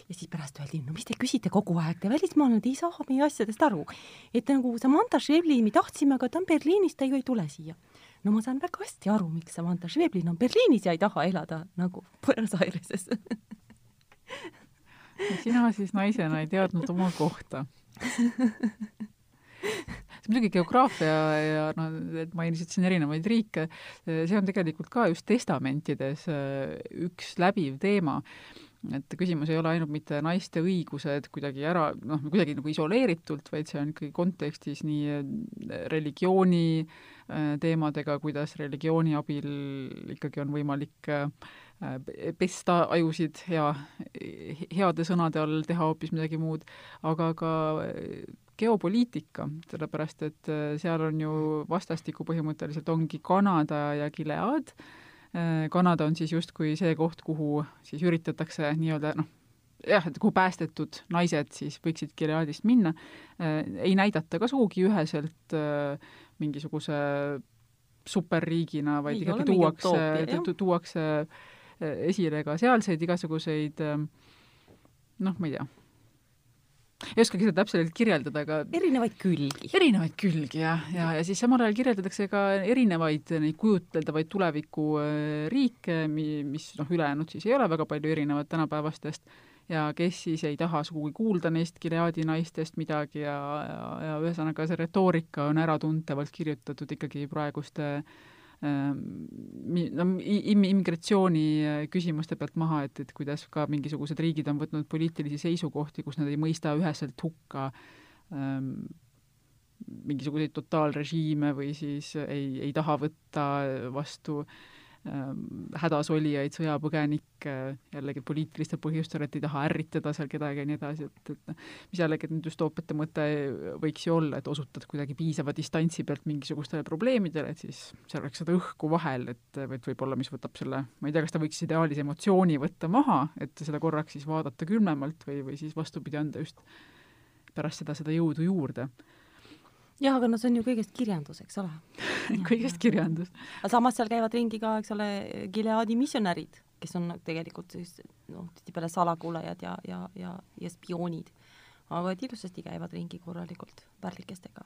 Ja siis pärast öeldi, no mis te küsite kogu aeg, te välismaalased ei saa meie asjadest aru. et nagu Samantha me tahtsime, aga ta on Berliinis, ta ju ei tule siia. no ma saan väga hästi aru, miks Samantha Schweblin on Berliinis ja ei taha elada nagu Buenos Aireses sina siis naisena ei teadnud oma kohta. Muidugi geograafia ja noh, et mainisid siin erinevaid riike, see on tegelikult ka just testamentides äh, üks läbiv teema et küsimus ei ole ainult mitte naiste õigused kuidagi ära, noh, kuidagi nagu isoleeritult, vaid see on ikkagi kontekstis nii äh, religiooni äh, teemadega, kuidas religiooni abil ikkagi on võimalik äh, pesta ajusid hea, heade sõnade all, teha hoopis midagi muud, aga ka geopoliitika, sellepärast et seal on ju vastastikku põhimõtteliselt ongi Kanada ja Gilead, Kanada on siis justkui see koht, kuhu siis üritatakse nii-öelda noh, jah, et kuhu päästetud naised siis võiksid Gileadist minna, äh, ei näidata ka sugugi üheselt äh, mingisuguse superriigina, vaid ei ikkagi tuuakse, tuuakse esile ka sealseid igasuguseid noh, ma ei tea ei oskagi seda täpselt kirjeldada, aga erinevaid külgi. erinevaid külgi, jah, ja, ja, ja siis samal ajal kirjeldatakse ka erinevaid neid kujuteldavaid tulevikuriike, äh, mis noh, ülejäänud siis ei ole väga palju erinevad tänapäevastest, ja kes siis ei taha sugugi kuulda neist Gileadi naistest midagi ja, ja, ja ühesõnaga see retoorika on äratuntavalt kirjutatud ikkagi praeguste äh, immigratsiooni äh, küsimuste pealt maha, et, et kuidas ka mingisugused riigid on võtnud poliitilisi seisukohti, kus nad ei mõista üheselt hukka ähm, mingisuguseid totaalrežiime või siis ei, ei taha võtta vastu äh, hädas olijaid, sõjapõgenikke, jällegi poliitilistel põhjustel, et ei taha ärritada seal kedagi ja nii edasi, et, et noh, mis jällegi nüüd düstoopiate mõte võiks ju olla, et osutad kuidagi piisava distantsi pealt mingisugustele probleemidele, et siis seal oleks seda õhku vahel, et, et võib-olla, mis võtab selle, ma ei tea, kas ta võiks ideaalis emotsiooni võtta maha, et seda korraks siis vaadata külmemalt või, või siis vastupidi, anda just pärast seda seda jõudu juurde jah, aga no see on ju kõigest kirjandus, eks ole kõigest kirjandus. aga samas seal käivad ringi ka, eks ole, Gileadi missionärid, kes on tegelikult siis noh, tihtipeale salakuulajad ja, ja, ja, ja spioonid. aga et ilusasti käivad ringi korralikult pärlikestega.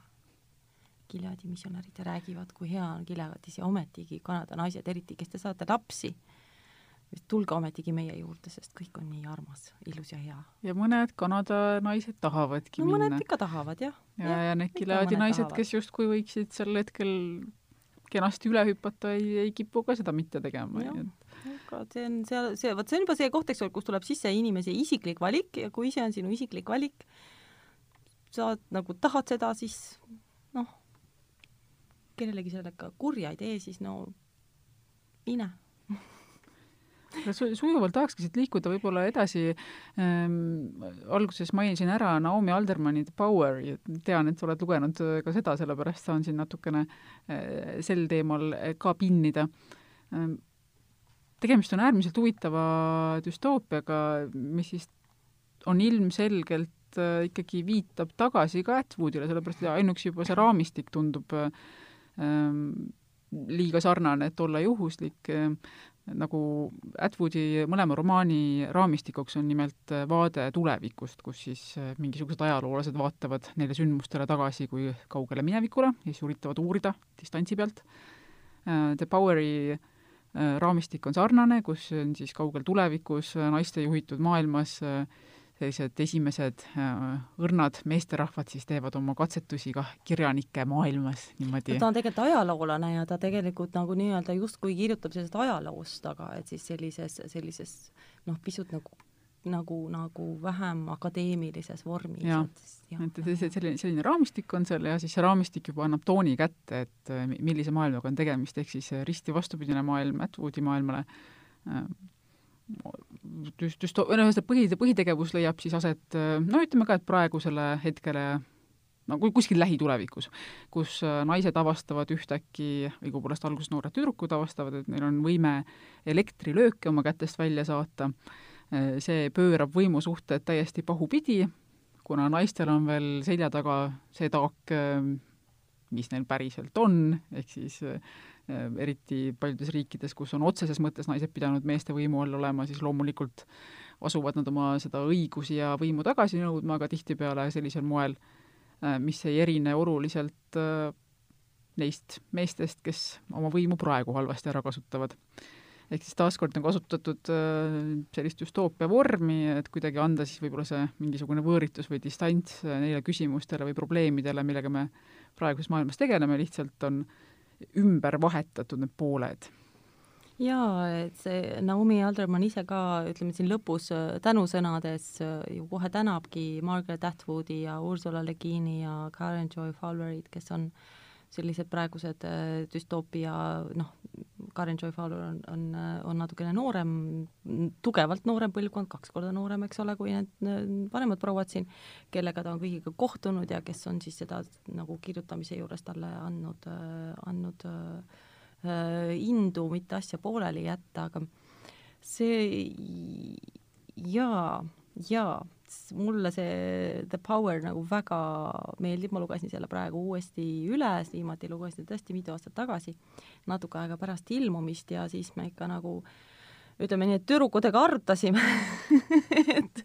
Gileadi missionärid ja räägivad, kui hea on Gileadis ja ometigi Kanada naised, eriti kes te saate lapsi tulge ometigi meie juurde, sest kõik on nii armas, ilus ja hea. ja mõned Kanada naised tahavadki no, minna. mõned ikka tahavad, jah. Ja, ja, need Gileadi naised, kes justkui võiksid sel hetkel kenasti üle hüpata, ei, ei kipu ka seda mitte tegema. aga see on seal, see, vot see on juba see koht, eks ole, kus tuleb sisse inimese isiklik valik ja kui see on sinu isiklik valik, sa nagu tahad seda, siis noh, kellelegi sellega kurja ei tee, siis no mine su-, sujuvalt tahakski siit liikuda võib-olla edasi ähm,, alguses mainisin ära Naomi Aldermanni The Power'i, tean, et sa oled lugenud äh, ka seda, sellepärast saan siin natukene äh, sel teemal äh, ka pinnida ähm,. tegemist on äärmiselt huvitava düstoopiaga, mis siis on ilmselgelt ikkagi viitab tagasi ka Atwoodile, sellepärast et ainuüksi juba see raamistik tundub ähm, liiga sarnane, et olla juhuslik, nagu Atwoodi mõlema romaani raamistikuks on nimelt vaade tulevikust, kus siis mingisugused ajaloolased vaatavad neile sündmustele tagasi kui kaugele minevikule ja siis üritavad uurida distantsi pealt. The Poweri raamistik on sarnane, kus on siis kaugel tulevikus naiste juhitud maailmas äh, sellised esimesed äh, õrnad meesterahvad siis teevad oma katsetusi ka kirjanike maailmas niimoodi. ta on tegelikult ajaloolane ja ta tegelikult nagu nii-öelda justkui kirjutab sellest ajaloost, aga et siis sellises, sellises noh, pisut nagu nagu, nagu vähem akadeemilises vormis. jah, et selline, selline, raamistik on seal ja siis see raamistik juba annab tooni kätte, et äh, millise maailmaga on tegemist, ehk siis risti vastupidine maailm Atwoodi maailmale just, just, või noh, see põhi, põhitegevus leiab siis aset no ütleme ka, et praegusele hetkele no kuskil lähitulevikus, kus äh, naised avastavad ühtäkki, õigupoolest alguses noored tüdrukud avastavad, et neil on võime elektrilööke oma kätest välja saata, äh, see pöörab võimusuhted täiesti pahupidi, kuna naistel on veel selja taga see taak, äh, mis neil päriselt on, ehk siis eriti paljudes riikides, kus on otseses mõttes naised pidanud meeste võimu all olema, siis loomulikult asuvad nad oma seda õigusi ja võimu tagasi nõudma, aga tihtipeale sellisel moel, äh, mis ei erine oluliselt äh, neist meestest, kes oma võimu praegu halvasti ära kasutavad. ehk siis taaskord on kasutatud sellist düstoopia vormi, et kuidagi anda siis võib-olla see mingisugune võõritus või distants neile küsimustele või probleemidele, millega me praeguses maailmas tegeleme, lihtsalt on äh, ümber vahetatud need pooled? Jaa, et see Naomi Alderman ise ka, ütleme siin lõpus äh, tänusõnades äh, ju kohe tänabki Margaret Atwoodi ja Ursula Le Guin'i ja Karen Joy Fowlerit, kes on sellised praegused äh, düstoopia noh, Karen Joy Fowler on, on, on natukene noorem, tugevalt noorem põlvkond, kaks korda noorem, eks ole, kui need vanemad prouad siin, kellega ta on kõigiga kohtunud ja kes on siis seda nagu kirjutamise juures talle andnud, andnud äh, indu mitte asja pooleli jätta, aga see jaa, jaa mulle see The Power nagu väga meeldib, ma lugesin selle praegu uuesti üle, viimati lugesin tõesti mitu aastat tagasi, natuke aega pärast ilmumist ja siis me ikka nagu ütleme nii, et tüdrukutega arutasime et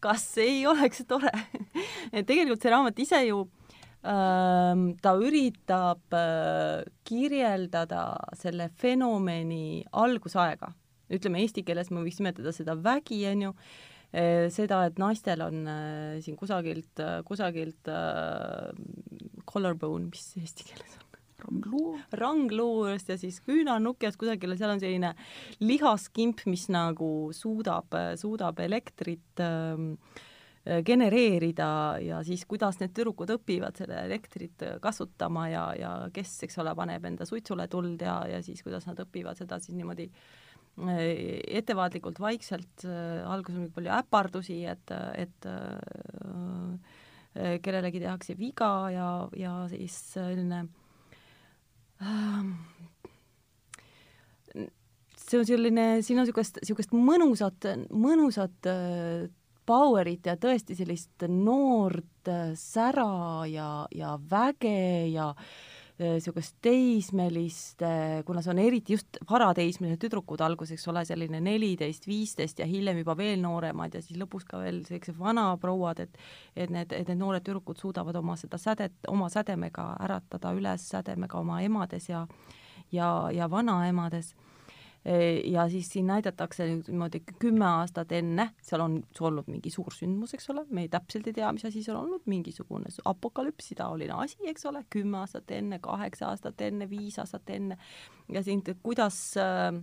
kas ei oleks tore. Et tegelikult see raamat ise ju ähm, ta üritab äh, kirjeldada selle fenomeni algusaega, ütleme eesti keeles me võiks nimetada seda vägi, on ju, Eh, seda, et naistel on äh, siin kusagilt, äh, kusagilt collarbone, mis eesti keeles on? rangluu. rangluurest ja siis küünarnukest kusagile, seal on selline lihaskimp, mis nagu suudab, suudab elektrit ähm, genereerida ja siis kuidas need tüdrukud õpivad seda elektrit kasutama ja, ja kes, eks ole, paneb enda suitsule tuld ja, ja siis kuidas nad õpivad seda siis niimoodi Äh, ettevaatlikult, vaikselt, äh, alguses on palju äpardusi, et, et äh, kellelegi tehakse viga ja, ja siis selline äh, see on selline, siin on niisugust, niisugust mõnusat, mõnusat äh, power'it ja tõesti sellist noort äh, sära ja, ja väge ja äh, niisugust teismelist, kuna see on eriti just varateismelised tüdrukud alguses, eks ole, selline neliteist, viisteist ja hiljem juba veel nooremad ja siis lõpus ka veel sellised vanaprouad, et et need, et need noored tüdrukud suudavad oma seda sädet, oma sädemega äratada üles sädemega oma emades ja ja, ja vanaemades ja siis siin näidatakse niimoodi kümme aastat enne, seal on olnud mingi suur sündmus, eks ole, me ei, täpselt ei tea, mis asi seal olnud, mingisugune apokalüpsidaoline asi, eks ole, kümme aastat enne, kaheksa aastat enne, viis aastat enne. Ja siin, kuidas äh,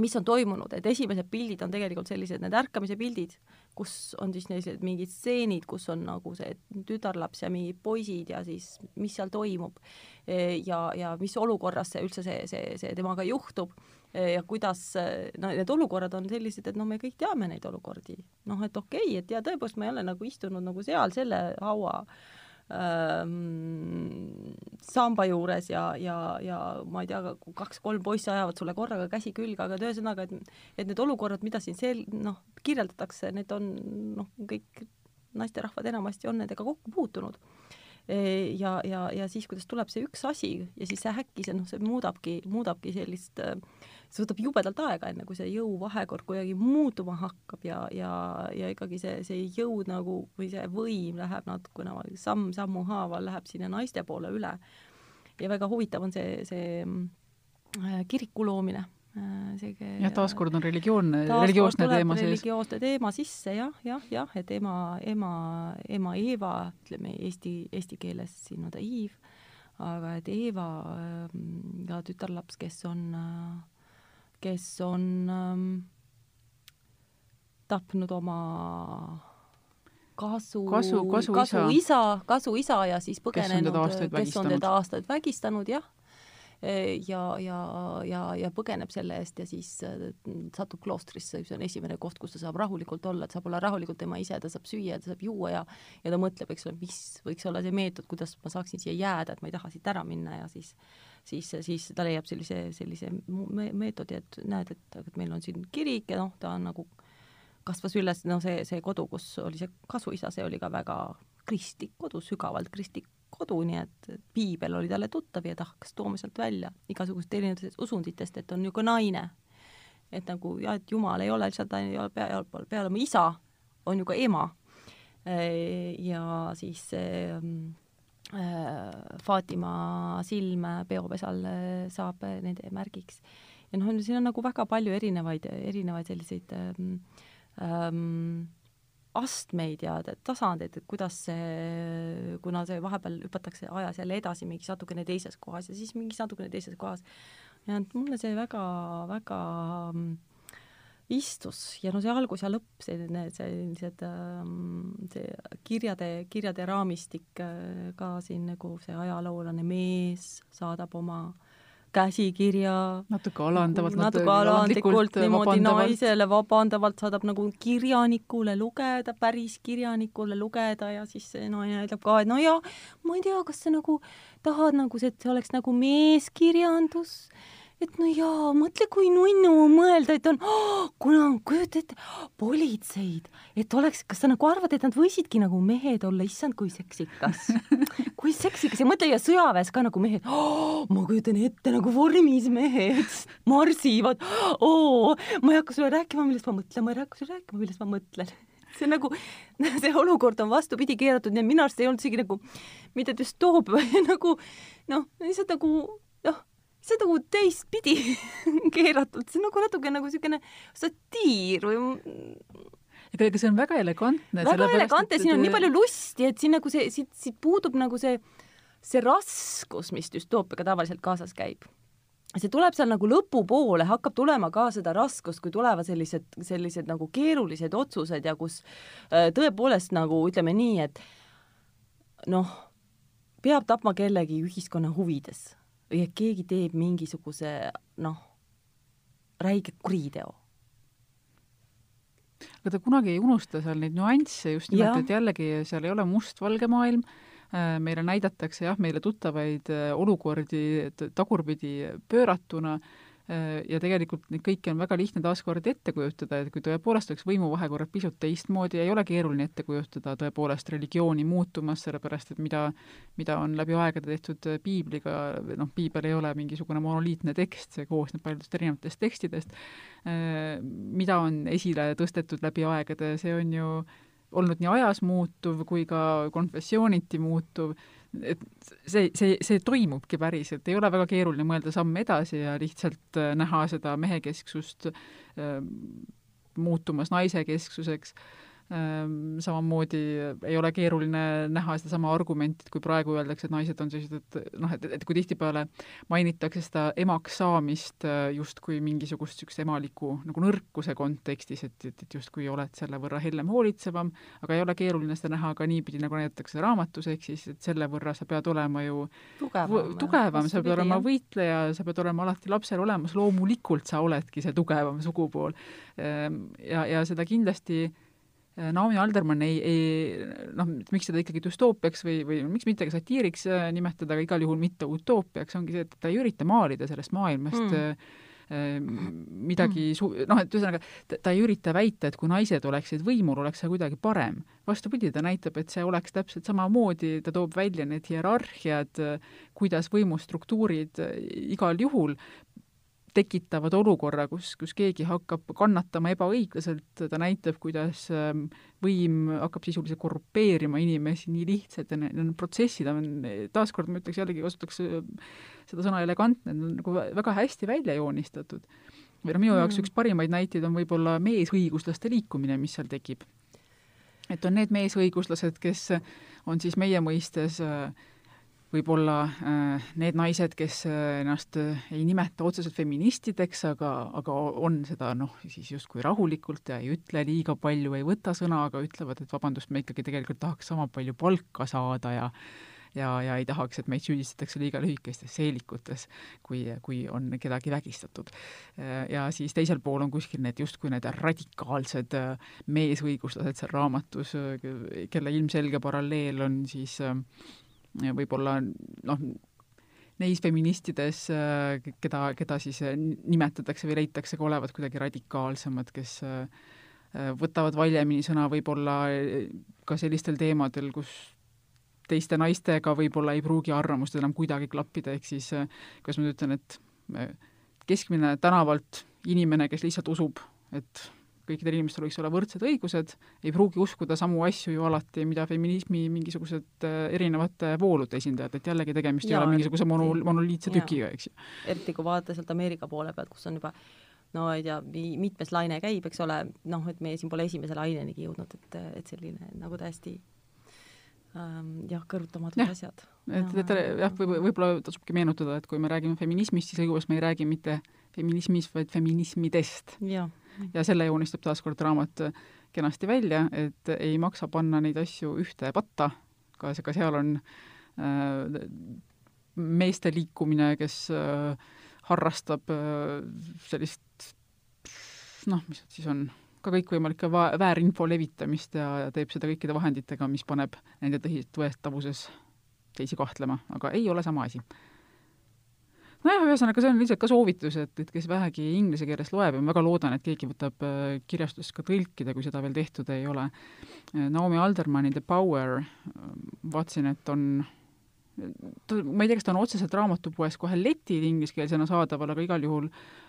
mis on toimunud, et esimesed pildid on tegelikult sellised, need ärkamise pildid, kus on siis sellised mingid stseenid, kus on nagu see tütarlaps ja mingid poisid ja siis mis seal toimub. Ja, ja mis olukorras see üldse see, see, see temaga juhtub ja kuidas, no need olukorrad on sellised, et noh, me kõik teame neid olukordi, noh, et okei okay,, et ja tõepoolest ma ei ole nagu istunud nagu seal selle haua äh, ähm, samba juures ja, ja, ja ma ei tea, kaks-kolm poissi ajavad sulle korraga käsi külge, aga et ühesõnaga, et et need olukorrad, mida siin sel-, noh, kirjeldatakse, need on noh, kõik naisterahvad enamasti on nendega kokku puutunud. Ja, ja, ja siis, kuidas tuleb see üks asi ja siis see äkki see noh, see muudabki, muudabki sellist, see võtab jubedalt aega, enne kui see jõuvahekord kuidagi muutuma hakkab ja, ja, ja ikkagi see, see jõud nagu või see võim läheb natukene samm-sammu haaval läheb sinna naiste poole üle. ja väga huvitav on see, see äh, kiriku loomine Äh, seega jah, taaskord on religioon, religioosne teema sees. religioosne teema sisse jah, jah, jah, et ema, ema, ema Eeva, ütleme eesti, eesti keeles siin on ta Iiv, aga et Eeva ähm, ja tütarlaps, kes on, kes on ähm, tapnud oma kasu, kasu, kasu, kasu isa, isa, kasu isa ja siis põgenenud, kes on teda aastaid vägistanud, jah. Ja, ja, ja, ja põgeneb selle eest ja siis äh, satub kloostrisse, see on esimene koht, kus ta saab rahulikult olla, et saab olla rahulikult tema ise, ta saab süüa, ta saab juua ja ja ta mõtleb, eks ole, mis võiks olla see meetod, kuidas ma saaksin siia jääda, et ma ei taha siit ära minna ja siis siis, siis ta leiab sellise, sellise meetodi, et näed, et, et meil on siin kirik ja noh, ta on nagu kasvas üles, no see, see kodu, kus oli see kasuisa, see oli ka väga kristlik kodu, sügavalt kristlik kodu, nii et piibel oli talle tuttav ja ta hakkas tooma sealt välja igasugust erinevatest usunditest, et on niisugune naine. et nagu jah, et Jumal ei ole lihtsalt, ei ole pea, peale oma isa, on ju ka ema. ja siis äh, Fatima silm peopesal saab nende märgiks. ja noh, siin on nagu väga palju erinevaid, erinevaid selliseid ähm, ähm, astmeid ja tasandeid, et kuidas see, kuna see vahepeal hüpatakse ajas jälle edasi mingis natukene teises kohas ja siis mingis natukene teises kohas. ja mulle see väga, väga mm, istus ja no see algus ja lõpp, selline, sellised, ähm, see kirjade, kirjade raamistik äh, ka siin nagu see ajaloolane mees saadab oma äh, käsikirja. natuke alandavalt. natuke alandlikult niimoodi naisele vabandavalt saadab nagu kirjanikule lugeda, päris kirjanikule lugeda ja siis see naine ütleb ka, et no ja ma ei tea, kas sa nagu tahad nagu, et see oleks nagu meeskirjandus et no jaa, mõtle, kui nunnu mõelda, et on oh,, kuna kujuta ette, politseid, et oleks, kas sa nagu arvad, et nad võisidki nagu mehed olla, issand, kui seksikas. Kui seksikas. Ja mõtle ja sõjaväes ka nagu mehed. Oh,, ma kujutan ette nagu vormis mehed. Marsivad. Oh,, ma ei hakka sulle rääkima, millest ma mõtlen, ma ei hakka sulle rääkima, millest ma mõtlen. See on nagu, see olukord on vastupidi keeratud, nii et minu arust ei olnud isegi nagu mitte düstoopia, nagu noh, lihtsalt nagu noh see on nagu teistpidi keeratud, see on nagu natuke nagu niisugune satiir või ega, ega see on väga elegantne. väga elegantne, siin on nii palju lusti, et siin nagu see, siit, siit puudub nagu see, see raskus, mis düstoopiaga tavaliselt kaasas käib. see tuleb seal nagu lõpupoole, hakkab tulema ka seda raskust, kui tulevad sellised, sellised nagu keerulised otsused ja kus äh, tõepoolest nagu ütleme nii, et noh, peab tapma kellegi ühiskonna huvides et keegi teeb mingisuguse noh, räige kuriteo. aga ta kunagi ei unusta seal neid nüansse just nimelt, et jällegi seal ei ole mustvalge maailm, äh, meile näidatakse jah, meile tuttavaid äh, olukordi tagurpidi pööratuna ja tegelikult neid kõiki on väga lihtne taaskord ette kujutada, et kui tõepoolest oleks võimuvahekorrad pisut teistmoodi, ei ole keeruline ette kujutada tõepoolest religiooni muutumas, sellepärast et mida, mida on läbi aegade tehtud piibliga, noh, piibel ei ole mingisugune monoliitne tekst, see koosneb paljudest erinevatest tekstidest, äh, mida on esile tõstetud läbi aegade, see on ju olnud nii ajas muutuv kui ka konfessiooniti muutuv et see, see, see toimubki päriselt, ei ole väga keeruline mõelda samm edasi ja lihtsalt äh, näha seda mehekesksust äh, muutumas naisekesksuseks samamoodi ei ole keeruline näha sedasama argumenti, et kui praegu öeldakse, et naised on sellised, et noh, et, et kui tihtipeale mainitakse seda emaks saamist äh, justkui mingisugust niisugust emaliku nagu nõrkuse kontekstis, et, et, et justkui oled selle võrra hellem hoolitsevam, aga ei ole keeruline seda näha ka niipidi, nagu näidatakse raamatus, ehk siis, et selle võrra sa pead olema ju tugevam, tugevam, sa pead olema võitleja, sa pead olema alati lapsel olemas, loomulikult sa oledki see tugevam sugupool. Ehm, ja, ja seda kindlasti Naomi Alderman ei, ei noh, miks seda ikkagi düstoopiaks või, või miks mitte ka satiiriks äh, nimetada, aga igal juhul mitte utoopiaks, ongi see, et ta ei ürita maalida sellest maailmast mm. midagi su-, noh, et ühesõnaga, ta ei ürita väita, et kui naised oleksid võimul, oleks see kuidagi parem. vastupidi, ta näitab, et see oleks täpselt samamoodi, ta toob välja need hierarhiad, kuidas võimustruktuurid igal juhul tekitavad olukorra, kus, kus keegi hakkab kannatama ebaõiglaselt, ta näitab, kuidas ähm, võim hakkab sisuliselt korrupeerima inimesi nii lihtsalt ja need, need protsessid on, taaskord ma ütleks jällegi, kasutaks äh, seda sõna elegantne, need on nagu väga hästi välja joonistatud. või noh, minu jaoks mm. üks parimaid näiteid on võib-olla meesõiguslaste liikumine, mis seal tekib. et on need meesõiguslased, kes on siis meie mõistes äh, võib-olla äh, need naised, kes äh, ennast äh, ei nimeta otseselt feministideks, aga, aga on seda noh, siis justkui rahulikult ja ei ütle liiga palju, ei võta sõna, aga ütlevad, et vabandust, me ikkagi tegelikult tahaks sama palju palka saada ja ja, ja ei tahaks, et meid süüdistatakse liiga lühikestes seelikutes, kui, kui on kedagi vägistatud. ja siis teisel pool on kuskil need justkui need radikaalsed meesõiguslased seal raamatus, kelle ilmselge paralleel on siis võib-olla noh, neis feministides, keda, keda siis nimetatakse või leitakse ka olevat kuidagi radikaalsemad, kes võtavad valjemini sõna võib-olla ka sellistel teemadel, kus teiste naistega võib-olla ei pruugi arvamused enam kuidagi klappida, ehk siis kuidas ma nüüd ütlen, et keskmine tänavalt inimene, kes lihtsalt usub, et kõikidel inimestel võiks olla võrdsed õigused, ei pruugi uskuda samu asju ju alati, mida feminismi mingisugused äh, erinevate voolude esindajad, et jällegi tegemist ja, ei ole mingisuguse mono, monoliitse tükiga, eks ju. eriti kui vaadata sealt Ameerika poole pealt, kus on juba no ei tea, mitmes laine käib, eks ole, noh, et meie siin pole esimese lainenigi jõudnud, et, et selline nagu täiesti ähm, jah, kõrvutamatud ja. asjad. et, et jah, võib, võib-olla tasubki meenutada, et kui me räägime feminismist, siis õigupoolest me ei räägi mitte feminismist, vaid feminismidest. jah ja selle joonistab taaskord raamat kenasti välja, et ei maksa panna neid asju ühte patta, ka, ka seal on äh, meeste liikumine, kes äh, harrastab äh, sellist noh, mis siis on, ka kõikvõimalike väärinfo levitamist ja, ja teeb seda kõikide vahenditega, mis paneb nende tõsiseltvõetavuses teisi kahtlema, aga ei ole sama asi nojah, ühesõnaga see on lihtsalt ka soovitus, et, et kes vähegi inglise keeles loeb ja ma väga loodan, et keegi võtab äh, kirjastust ka tõlkida, kui seda veel tehtud ei ole. Äh, Naomi Aldermani The Power, äh, vaatasin, et on ta, ma ei tea, kas ta on otseselt raamatupoes kohe letil ingliskeelsena saadaval, aga igal juhul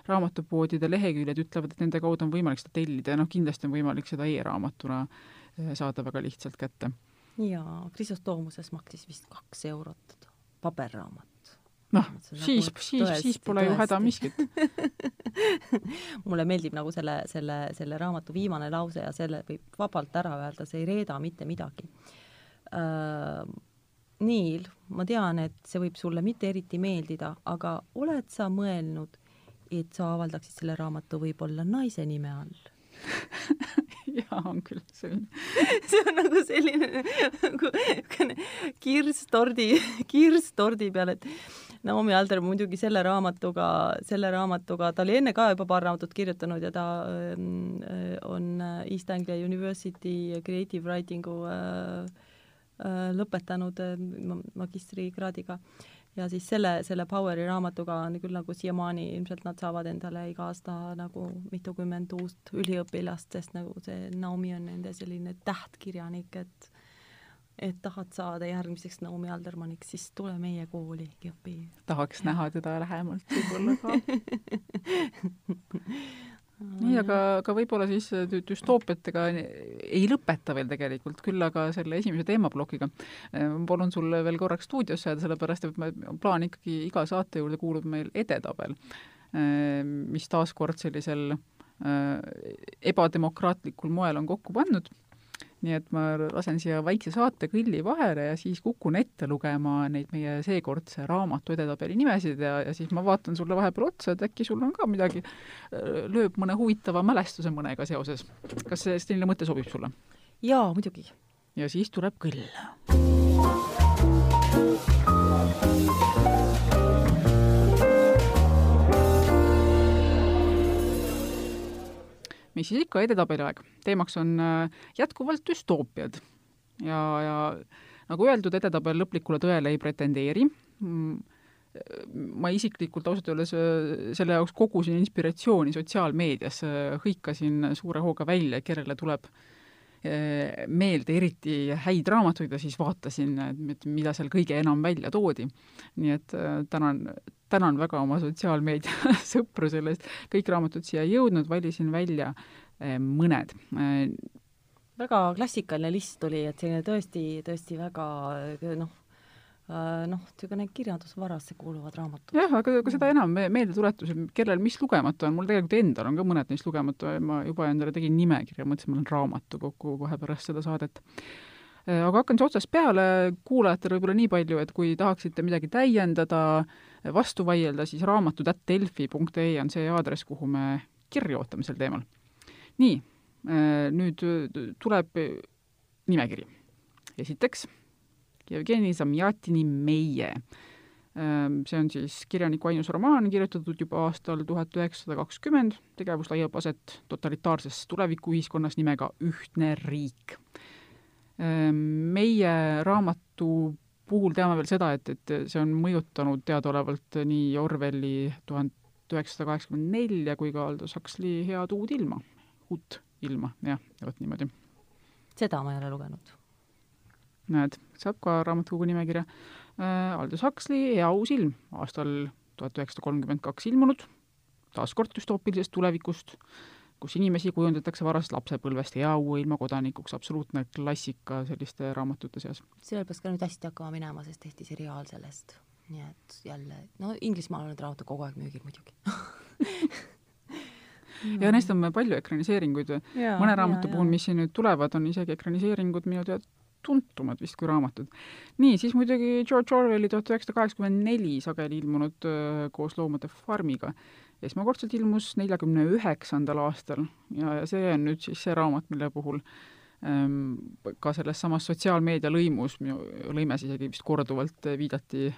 raamatupoodide leheküljed ütlevad, et nende kaudu on võimalik seda tellida ja noh, kindlasti on võimalik seda e-raamatuna saada väga lihtsalt kätte. jaa, Krisostoomuses maksis vist kaks eurot paberraamat noh, siis, siis, siis pole tõesti. ju häda miskit mulle meeldib nagu selle, selle, selle raamatu viimane lause ja selle võib vabalt ära öelda, see ei reeda mitte midagi uh,. Niil, ma tean, et see võib sulle mitte eriti meeldida, aga oled sa mõelnud, et sa avaldaksid selle raamatu võib-olla naise nime all jaa, on küll selline see on nagu selline nagu niisugune kirss tordi, kirss tordi peal, et Naomi Alder muidugi selle raamatuga, selle raamatuga, ta oli enne ka juba paar raamatut kirjutanud ja ta ähm, äh, on East Anglia University Creative Writingu äh, äh, lõpetanud äh, magistrikraadiga. Ja siis selle, selle Poweri raamatuga on küll nagu siiamaani ilmselt nad saavad endale iga aasta nagu mitukümmend uut üliõpilast, sest nagu see Naomi on nende selline tähtkirjanik, et et tahad saada järgmiseks Naomi Aldermaniks, siis tule meie kooli, õpi. tahaks ja. näha teda lähemalt võib-olla ka nii, aga, aga võib-olla siis düstoopiatega ei lõpeta veel tegelikult, küll aga selle esimese teemaplokiga. palun sul veel korraks stuudiosse jääda, sellepärast et me, plaan ikkagi iga saate juurde kuulub meil edetabel, mis taaskord sellisel äh, ebademokraatlikul moel on kokku pannud nii et ma lasen siia väikse saate kõlli vahele ja siis kukun ette lugema neid meie seekordse raamatu edetabeli nimesid ja, ja siis ma vaatan sulle vahepeal otsa, et äkki sul on ka midagi, lööb mõne huvitava mälestuse mõnega seoses. kas see selline mõte sobib sulle? jaa, muidugi. ja siis tuleb kõll mis siis ikka, edetabeli aeg. teemaks on äh, jätkuvalt düstoopiad. ja, ja nagu öeldud, edetabel lõplikule tõele ei pretendeeri. Mm, ma isiklikult ausalt öeldes selle jaoks kogusin inspiratsiooni sotsiaalmeedias, hõikasin suure hooga välja, kellele tuleb meelde eriti häid raamatuid ja siis vaatasin, et mida seal kõige enam välja toodi. nii et tänan, tänan väga oma sotsiaalmeedia sõpru selle eest, kõik raamatud siia ei jõudnud, valisin välja mõned väga klassikaline list oli, et selline tõesti, tõesti väga noh, noh, niisugune kirjandusvarasse kuuluvad raamatud. jah, aga, aga seda enam me meeldetuletus, et kellel mis lugemata on, mul tegelikult endal on ka mõned neist lugemata, ma juba endale tegin nimekirja, mõtlesin, ma olen raamatukokku kohe pärast seda saadet. Äh, aga hakkan siis otsast peale, kuulajatele võib-olla nii palju, et kui tahaksite midagi täiendada, vastu vaielda, siis raamatud.delfi.ee on see aadress, kuhu me kirja ootame sel teemal. nii Äh, nüüd äh, tuleb äh, nimekiri. esiteks Jevgeni Zamjatini Meie. See on siis kirjaniku ainus romaan, kirjutatud juba aastal tuhat üheksasada kakskümmend, tegevus leiab aset totalitaarses tulevikuühiskonnas nimega Ühtne riik. Meie raamatu puhul teame veel seda, et, et see on mõjutanud teadaolevalt nii Orwelli tuhat üheksasada kaheksakümmend nelja kui ka Aldous Huxley Head uut ilma, uut ilma, jah, vot niimoodi. seda ma ei ole lugenud. Näed, saab ka raamatukogu nimekirja äh,. Aldous Huxley Hea uus ilm, aastal tuhat üheksasada kolmkümmend kaks ilmunud, taas kord düstoopilisest tulevikust, kus inimesi kujundatakse varast lapsepõlvest hea uue ilma kodanikuks, absoluutne klassika selliste raamatute seas. sellel peaks ka nüüd hästi hakkama minema, sest tehti seriaal sellest. nii et jälle, no Inglismaal on need raamatud kogu aeg müügil muidugi ja neist on palju ekraniseeringuid. mõne raamatu puhul, mis siin nüüd tulevad, on isegi ekraniseeringud minu teada tuntumad vist kui raamatud. nii, siis muidugi George Orwelli tuhat üheksasada kaheksakümmend neli sageli ilmunud koos Loomade farmiga. esmakordselt ilmus neljakümne üheksandal aastal ja, ja see on nüüd siis see raamat, mille puhul ähm, ka selles samas sotsiaalmeedia lõimus, lõimes isegi vist korduvalt viidati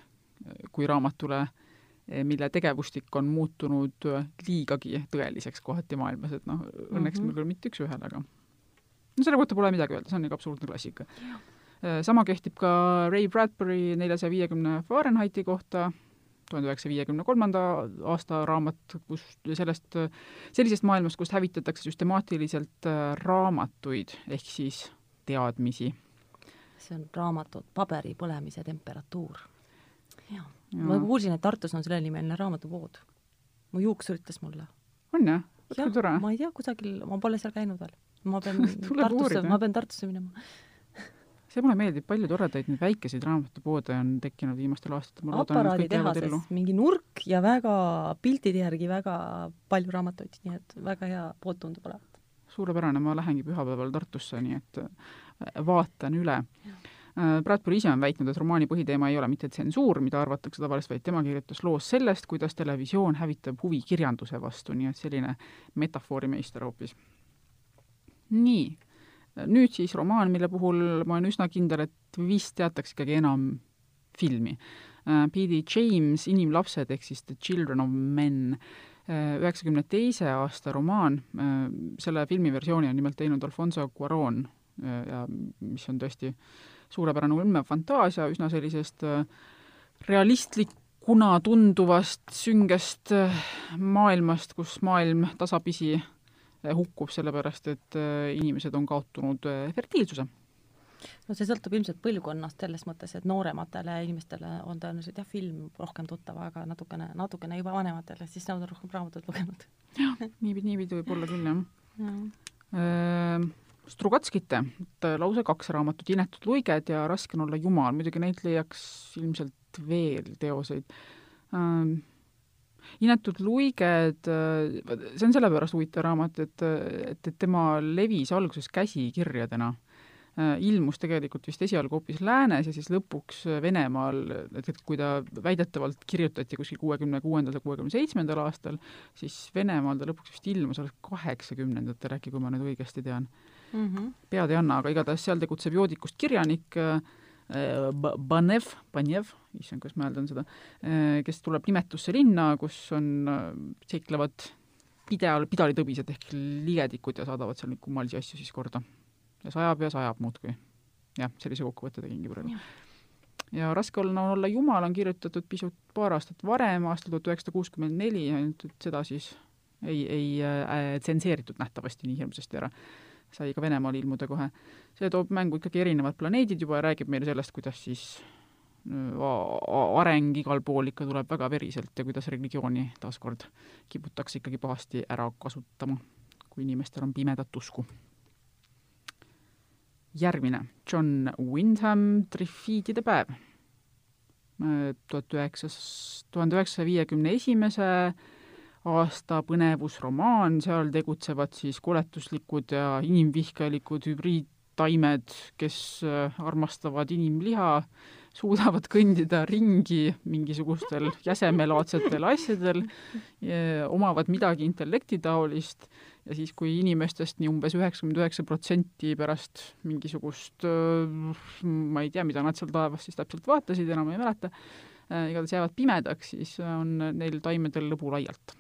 kui raamatule mille tegevustik on muutunud liigagi tõeliseks kohati maailmas, et noh, õnneks mm -hmm. meil küll mitte üks-ühele, aga no selle kohta pole midagi öelda, see on ikka absoluutne klassika. Eh, sama kehtib ka Ray Bradbury neljasaja viiekümne Fahrenheiti kohta, tuhande üheksasaja viiekümne kolmanda aasta raamat, kus sellest, sellisest maailmast, kust hävitatakse süstemaatiliselt raamatuid ehk siis teadmisi. see on raamatud paberi põlemise temperatuur. jaa ma kuulsin, et Tartus on sellenimeline raamatupood. mu juuksur ütles mulle. on jah? tore. ma ei tea, kusagil, ma pole seal käinud veel. Ma pean Tartusse, ma pean Tartusse minema see mulle meeldib, palju toredaid neid väikeseid raamatupoode on tekkinud viimastel aastatel. aparaaditehases mingi nurk ja väga piltide järgi väga palju raamatuid, nii et väga hea pood tundub olevat. suurepärane, ma lähengi pühapäeval Tartusse, nii et äh, vaatan üle. Äh, Bradbury ise on väitnud, et romaani põhiteema ei ole mitte tsensuur, mida arvatakse tavaliselt, vaid tema kirjutas loos sellest, kuidas televisioon hävitab huvi kirjanduse vastu, nii et selline metafoorimeister hoopis. Nii, nüüd siis romaan, mille puhul ma olen üsna kindel, et vist teatakse ikkagi enam filmi. Äh, P.D. James Inimlapsed ehk siis The Children of Men, äh, üheksakümne teise aasta romaan, selle filmiversiooni on nimelt teinud Alfonso Cuaron ja mis on tõesti äh, suurepärane ulme fantaasia üsna sellisest äh, realistlikuna tunduvast süngest äh, maailmast, kus maailm tasapisi äh, hukkub, sellepärast et inimesed on kaotanud fertiilsuse no see sõltub ilmselt põlvkonnast selles mõttes, et noorematele inimestele on tõenäoliselt jah, film rohkem tuttav, aga natukene, natukene juba vanematele, siis nad on rohkem raamatut lugenud. jah, niipidi, niipidi võib olla küll, jah ja. Strugatskite, et lausa kaks raamatut, Inetud luiged ja Raske on olla jumal, muidugi neid leiaks ilmselt veel teoseid ähm,. Inetud luiged, äh, see on sellepärast huvitav raamat, et, et, et tema levis alguses käsikirjadena Äh, ilmus tegelikult vist esialgu hoopis läänes ja siis lõpuks Venemaal, et, et kui ta väidetavalt kirjutati kuskil kuuekümne kuuendal ja kuuekümne seitsmendal aastal, siis Venemaal ta lõpuks vist ilmus alles kaheksakümnendatel äkki, kui ma nüüd õigesti tean mm. -hmm. pead ei anna, aga igatahes seal tegutseb joodikust kirjanik äh, Banev, Banev, issand, kuidas ma hääldan seda, äh, kes tuleb nimetusse linna, kus on, seiklevad pidal, pidalitõbised ehk ligedikud ja saadavad seal neid kummalisi asju siis korda ja sajab ja sajab muudkui. jah, sellise kokkuvõtte tegingi praegu. ja Raske on olla jumal on kirjutatud pisut paar aastat varem, aastal tuhat üheksasada kuuskümmend neli, ainult et seda siis ei, ei äh, tsenseeritud nähtavasti nii hirmsasti ära. sai ka Venemaal ilmuda kohe. see toob mängu ikkagi erinevad planeedid juba ja räägib meile sellest, kuidas siis äh, areng igal pool ikka tuleb väga veriselt ja kuidas religiooni taaskord kiputakse ikkagi pahasti ära kasutama, kui inimestel on pimedat usku. Järgmine, John Wyndham Triffiidide päev. tuhat üheksas, tuhande üheksasaja viiekümne esimese aasta põnevusromaan, seal tegutsevad siis koletuslikud ja inimvihkajalikud hübriidtaimed, kes äh, armastavad inimliha, suudavad kõndida ringi mingisugustel jäsemelaadsetel asjadel, omavad midagi intellektitaolist ja siis, kui inimestest nii umbes üheksakümmend üheksa protsenti pärast mingisugust ma ei tea, mida nad seal taevas siis täpselt vaatasid, enam ei mäleta, igatahes jäävad pimedaks, siis on neil taimedel lõbu laialt.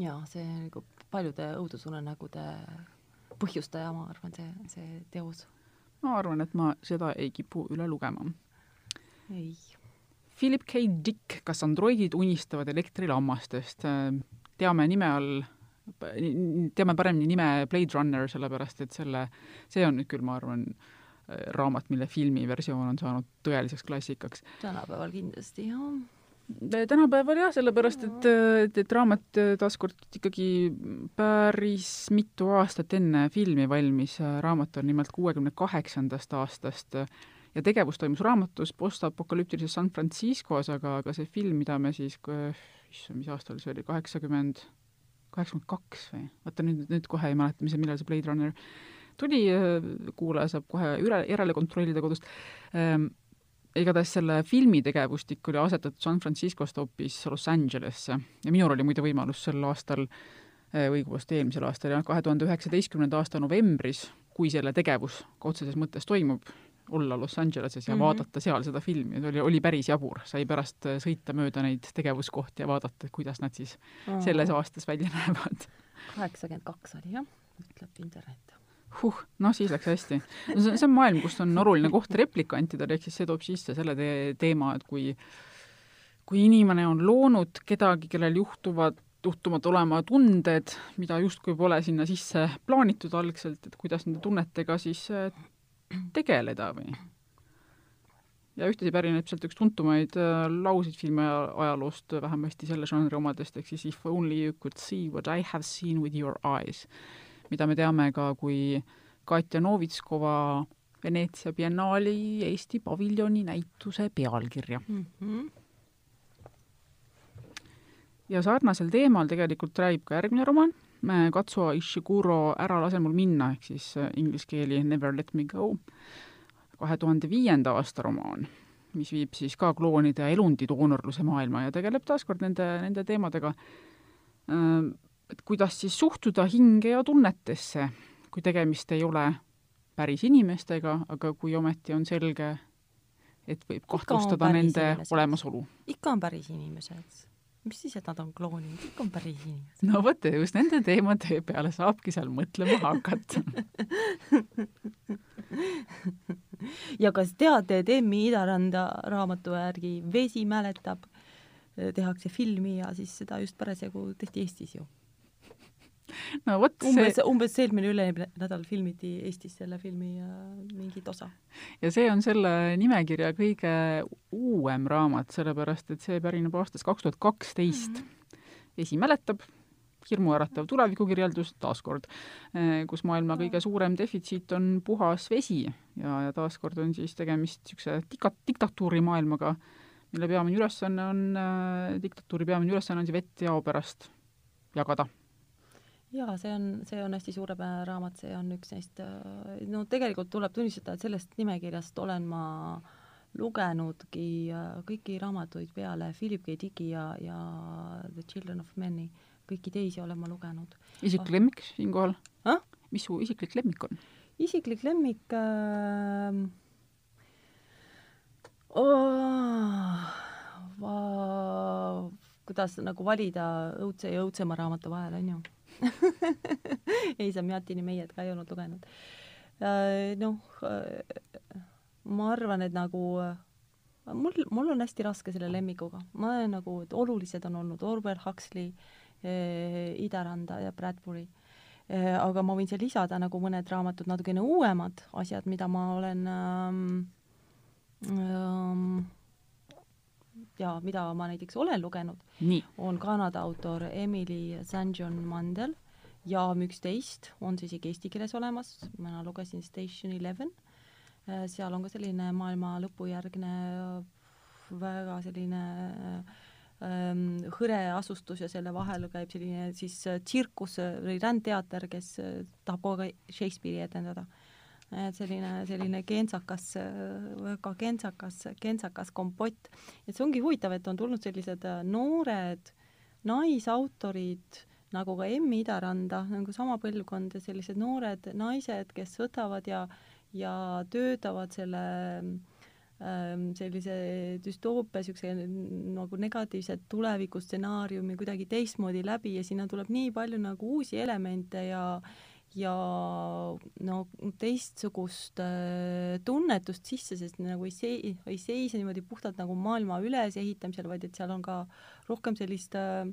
jaa, see nagu paljude õudusunenägude põhjustaja, ma arvan, see, see teos. Ma arvan, et ma seda ei kipu üle lugema. ei. Philip K. Dick, kas androidid unistavad elektrilammastest? teame nime all teame paremini nime Blade Runner, sellepärast et selle, see on nüüd küll, ma arvan, raamat, mille filmiversioon on saanud tõeliseks klassikaks. tänapäeval kindlasti, jah tänapäeval jah, sellepärast et, et, et raamat taaskord ikkagi päris mitu aastat enne filmi valmis, raamat on nimelt kuuekümne kaheksandast aastast ja tegevus toimus raamatus postapokalüptilises San Franciscos, aga, aga see film, mida me siis, issand, mis aastal see oli, kaheksakümmend kaheksakümmend kaks või? vaata nüüd, nüüd kohe ei mäleta, mis, millal see Blade Runner tuli, äh, kuulaja saab kohe üle, järele kontrollida kodust ähm,. Igatahes selle filmi tegevustik oli asetatud San Franciscost hoopis Los Angelesse ja minul oli muide võimalus sel aastal või õigupoolest eelmisel aastal, jah, kahe tuhande üheksateistkümnenda aasta novembris, kui selle tegevus otseses mõttes toimub, olla Los Angeleses ja mm -hmm. vaadata seal seda filmi, see oli, oli päris jabur, sai pärast äh, sõita mööda neid tegevuskohti ja vaadata, kuidas nad siis selles aastas välja näevad. kaheksakümmend kaks oli jah, ütleb internet huh, noh, siis läks hästi. no see, see on maailm, kus on oluline koht replikantidel, ehk siis see toob sisse selle te teema, et kui kui inimene on loonud kedagi, kellel juhtuvad, juhtuvad olema tunded, mida justkui pole sinna sisse plaanitud algselt, et kuidas nende tunnetega siis äh, tegeleda või? ja ühtlasi pärineb sealt üks tuntumaid äh, lauseid filmi ajaloost, vähemasti selle žanri omadest, ehk siis If only you could see what I have seen with your eyes, mida me teame ka kui Katja Novitskova Veneetsia biennaali Eesti paviljoni näituse pealkirja mm. -hmm. ja sarnasel teemal tegelikult räägib ka järgmine romaan Katsuo Ishiguro Ära lase mul minna, ehk siis äh, inglise keeli Never let me go, kahe tuhande viienda aasta romaan, mis viib siis ka kloonide ja elundidoonorluse maailma ja tegeleb taaskord nende, nende teemadega, äh, et kuidas siis suhtuda hinge ja tunnetesse, kui tegemist ei ole päris inimestega, aga kui ometi on selge, et võib kahtlustada nende inimesed. olemasolu. ikka on päris inimesed mis siis, et nad on kloonid, kõik on päris inimesed. no vot, just nende teemade peale saabki seal mõtlema hakata ja kas tead, et Emmi Idaranda raamatu järgi Vesi mäletab, tehakse filmi ja siis seda just parasjagu tehti Eestis ju no vot umbes see..., umbes eelmine üle-eelmine nädal filmiti Eestis selle filmi äh, mingit osa. ja see on selle nimekirja kõige uuem raamat, sellepärast et see pärineb aastast kaks tuhat kaksteist. Mhm. esi mäletab, hirmuäratav tulevikukirjeldus, taaskord, äh, kus maailma kõige suurem defitsiit on puhas vesi ja, ja taaskord on siis tegemist niisuguse dika-, diktatuurimaailmaga, mille peamine ülesanne on äh,, diktatuuri peamine ülesanne on see vett jao pärast jagada jaa, see on, see on hästi suurepärane raamat, see on üks neist, äh, no tegelikult tuleb tunnistada, et sellest nimekirjast olen ma lugenudki äh, kõiki raamatuid peale Philip K. Dicki ja, ja The Children of Men'i, kõiki teisi olen ma lugenud. isiklik lemmik siinkohal ah?? mis su isiklik lemmik on? isiklik lemmik äh, oh, va, kuidas nagu valida õudse ja õudsema raamatu vahel, on ju ei, Samjatini meied ka ei olnud lugenud. Äh, noh, äh, ma arvan, et nagu mul, mul on hästi raske selle lemmikuga, ma olen nagu, et olulised on olnud Orwell, Huxley Idaranda ja Bradbury aga ma võin siia lisada nagu mõned raamatud, natukene uuemad asjad, mida ma olen ähm, ähm, ja mida ma näiteks olen lugenud, on Kanada autor Emily St John Mandel jaam üksteist on see isegi eesti keeles olemas, mina lugesin Station Eleven, äh, seal on ka selline maailma lõpujärgne väga selline ähm, hõre asustus ja selle vahel käib selline siis äh, tsirkus või rändteater, kes äh, tahab kogu aeg Shakespeare'i etendada. Et selline, selline kentsakas, väga kentsakas, kentsakas kompott. et see ongi huvitav, et on tulnud sellised noored naisautorid nagu ka Emmi Idaranda, nagu sama põlvkond ja sellised noored naised, kes võtavad ja, ja töötavad selle ähm, sellise düstoopia, niisuguse nagu negatiivse tulevikustsenaariumi kuidagi teistmoodi läbi ja sinna tuleb nii palju nagu uusi elemente ja ja no teistsugust äh, tunnetust sisse, sest nagu ei sei-, ei seise niimoodi puhtalt nagu maailma ülesehitamisel, vaid et seal on ka rohkem sellist äh,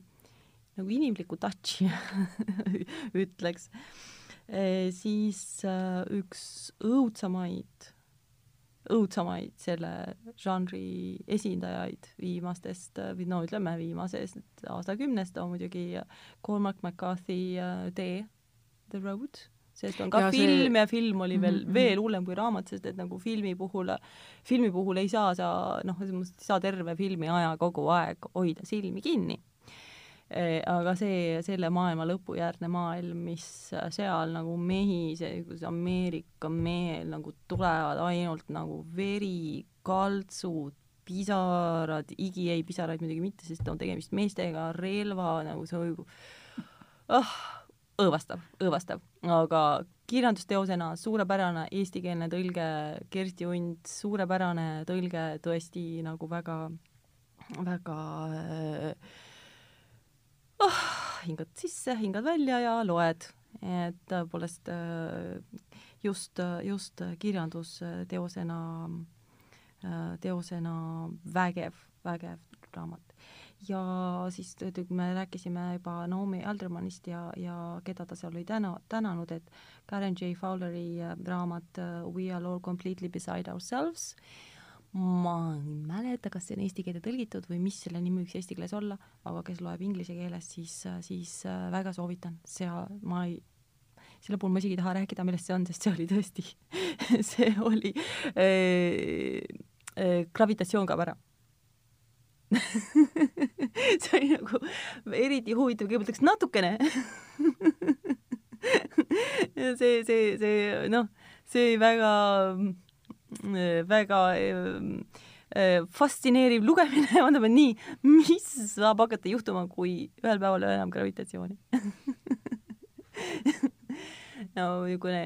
nagu inimlikku touch'i ütleks. E,, siis äh, üks õudsamaid, õudsamaid selle žanri esindajaid viimastest või no ütleme, viimasest aastakümnest on muidugi Cormac McCarthy äh, Tee, The Road sest on ka ja film see... ja film oli veel mm, -hmm. veel hullem kui raamat, sest et nagu filmi puhul, filmi puhul ei saa sa noh, ei saa terve filmi aja kogu aeg hoida silmi kinni Eh, aga see, selle maailma lõpujärgne maailm, mis seal nagu mehi, see Ameerika mehel nagu tulevad ainult nagu veri, kaltsud, pisarad, igi ei, pisaraid muidugi mitte, sest on tegemist meestega, relva nagu see oh, õõvastav, õõvastav, aga kirjandusteosena suurepärane eestikeelne tõlge, Kersti Unt, suurepärane tõlge, tõesti nagu väga, väga äh, oh, hingad sisse, hingad välja ja loed. et tõepoolest äh, just, just kirjandusteosena, äh, teosena vägev, vägev raamat. Ja siis me rääkisime juba Naomi Aldermanist ja, ja keda ta seal oli täna, tänanud, et Karen J. Fowleri äh, raamat We are all completely beside ourselves äh, ma ei mäleta, kas see on eesti keelde tõlgitud või mis selle nimi võiks eesti keeles olla, aga kes loeb inglise keeles, siis, siis äh, väga soovitan, seal ma ei, selle puhul ma isegi ei taha rääkida, millest see on, sest see oli tõesti see oli äh, äh, gravitatsioon kaob ära see oli nagu eriti huvitav, kõigepealt läks natukene. See, see, see noh, see väga väga äh, fascineeriv lugemine. Mõtlen, nii, mis saab hakata juhtuma, kui ühel päeval ei ole enam gravitatsiooni. No niisugune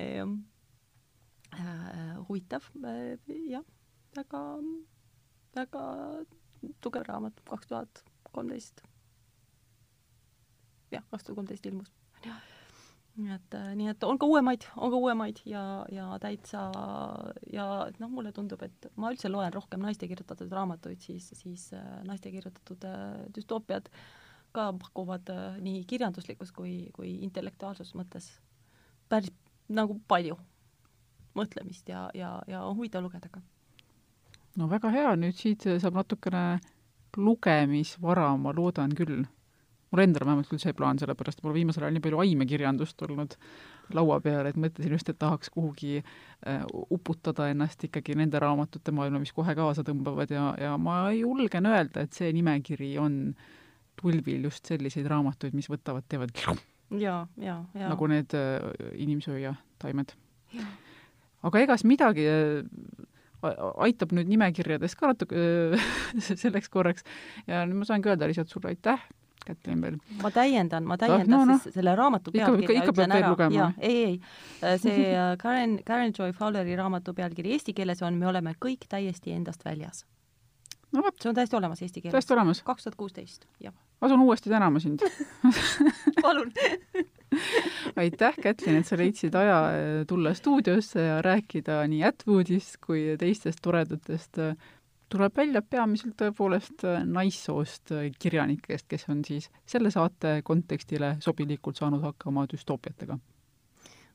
äh, huvitav äh, jah, väga, väga tugev raamat, kaks tuhat kolmteist. jah, kaks tuhat kolmteist ilmus. et, äh, nii et on ka uuemaid, on ka uuemaid ja, ja täitsa ja noh, mulle tundub, et ma üldse loen rohkem naiste kirjutatud raamatuid, siis, siis äh, naiste kirjutatud äh, düstoopiad ka pakuvad nii kirjanduslikus kui, kui intellektuaalses mõttes päris nagu palju mõtlemist ja, ja, ja on huvitav lugeda ka. No väga hea, nüüd siit saab natukene lugemisvara, ma loodan küll mul endal vähemalt küll see plaan, sellepärast mul viimasel ajal nii palju aimekirjandust tulnud laua peale, et mõtlesin just, et tahaks kuhugi äh, uputada ennast ikkagi nende raamatute maailma, mis kohe kaasa tõmbavad ja, ja ma julgen öelda, et see nimekiri on tulvil just selliseid raamatuid, mis võtavad, teevad ja, ja, ja. nagu need äh, inimsööja taimed. aga egas midagi äh, aitab nüüd nimekirjadest ka natuke selleks korraks ja nüüd ma saangi öelda lihtsalt sulle aitäh Kätlin veel. ma täiendan, ma täiendan no, no, siis selle raamatu pealkirja, ütlen ära, jaa, ei, ei, äh, see äh, Karen, Karen Joy Fowleri raamatu pealkiri eesti keeles on Me oleme kõik täiesti endast väljas. no vot. see on täiesti olemas eesti keeles. täiesti olemas? kaks tuhat kuusteist, jah. asun uuesti tänama sind palun aitäh, Kätlin, et sa leidsid aja äh, tulla stuudiosse ja rääkida nii Atwoodist kui teistest toredatest tuleb välja peamiselt tõepoolest naissoost kirjanikest, kes on siis selle saate kontekstile sobilikult saanud hakkama düstoopiatega.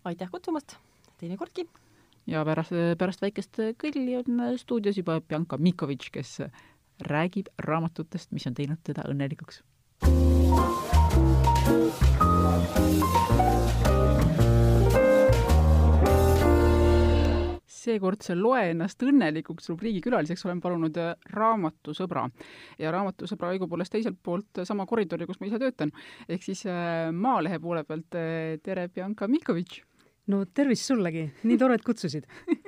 aitäh kutsumast, teinekordki! ja pärast, pärast väikest kõlli on stuudios juba Bianca Mikovitš, kes räägib raamatutest, mis on teinud teda õnnelikuks. Seekordse Loe ennast õnnelikuks rubriigi külaliseks olen palunud raamatusõbra. ja raamatusõbra õigupoolest teiselt poolt sama koridori, kus ma ise töötan, ehk siis äh, Maalehe poole pealt. tere, Bianca Mikovitš! no tervist sullegi, nii tore, et kutsusid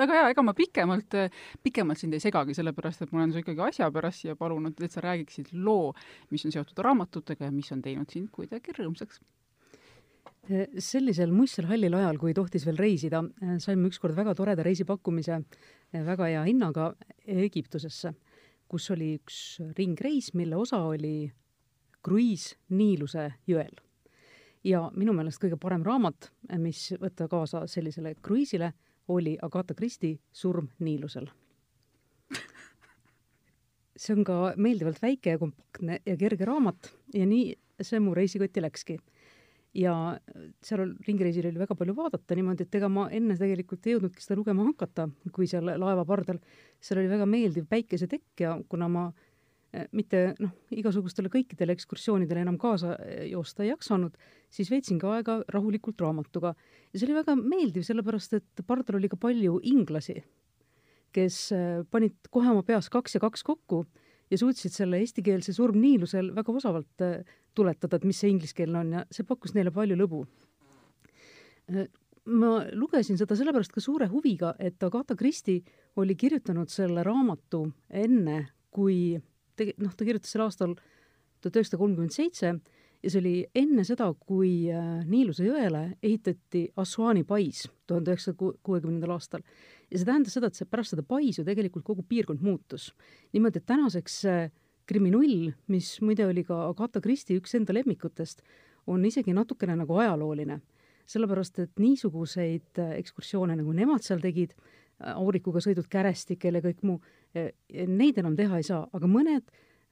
väga hea, ega ma pikemalt, pikemalt sind ei segagi, sellepärast et ma olen su ikkagi asja pärast siia palunud, et sa räägiksid loo, mis on seotud raamatutega ja mis on teinud sind kuidagi rõõmsaks. sellisel muistsel hallil ajal, kui tohtis veel reisida, saime ükskord väga toreda reisipakkumise väga hea hinnaga Egiptusesse, kus oli üks ringreis, mille osa oli kruiis Niiluse jõel ja minu meelest kõige parem raamat, mis võtta kaasa sellisele kruiisile, oli Agatha Christie Surm Niilusel. see on ka meeldivalt väike ja kompaktne ja kerge raamat ja nii see mu reisikotti läkski. ja seal ringreisil oli väga palju vaadata niimoodi, et ega ma enne tegelikult ei jõudnudki seda lugema hakata, kui seal laeva pardal, seal oli väga meeldiv päikesetekk ja kuna ma äh, mitte noh, igasugustele kõikidele ekskursioonidele enam kaasa äh, joosta ei jaksanud, siis veetsin ka aega rahulikult raamatuga. ja see oli väga meeldiv, sellepärast et pardal oli ka palju inglasi, kes äh, panid kohe oma peas kaks ja kaks kokku ja suutsid selle eestikeelse surmniilusel väga osavalt tuletada, et mis see ingliskeelne on ja see pakkus neile palju lõbu. ma lugesin seda sellepärast ka suure huviga, et Agatha Christie oli kirjutanud selle raamatu enne, kui tegi, noh, ta kirjutas selle aastal tuhat üheksasada kolmkümmend seitse ja see oli enne seda, kui äh, Niiluse jõele ehitati Assuani pais tuhande üheksasaja kuuekümnendal aastal. ja see tähendas seda, et see pärast seda paisu tegelikult kogu piirkond muutus. niimoodi, et tänaseks see kriminull, mis muide oli ka Agatha Christie üks enda lemmikutest, on isegi natukene nagu ajalooline. sellepärast, et niisuguseid äh, ekskursioone, nagu nemad seal tegid, äh, aurikuga sõidud kärestikele kõik muu, neid enam teha ei saa, aga mõned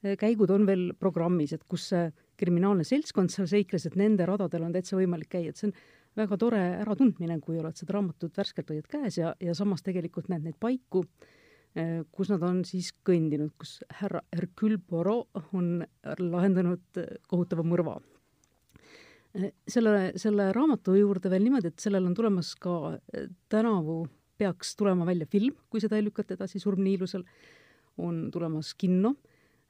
eh, käigud on veel programmis, et kus see kriminaalne seltskond seal seikles, et nende radadel on täitsa võimalik käia, et see on väga tore äratundmine, kui oled seda raamatut värskelt hoiad käes ja, ja samas tegelikult näed neid paiku, kus nad on siis kõndinud, kus härra Hercule Poirot on lahendanud kohutava mõrva. Selle, selle raamatu juurde veel niimoodi, et sellel on tulemas ka tänavu peaks tulema välja film, kui seda ei lükata edasi Surm Niilusel, on tulemas kinno,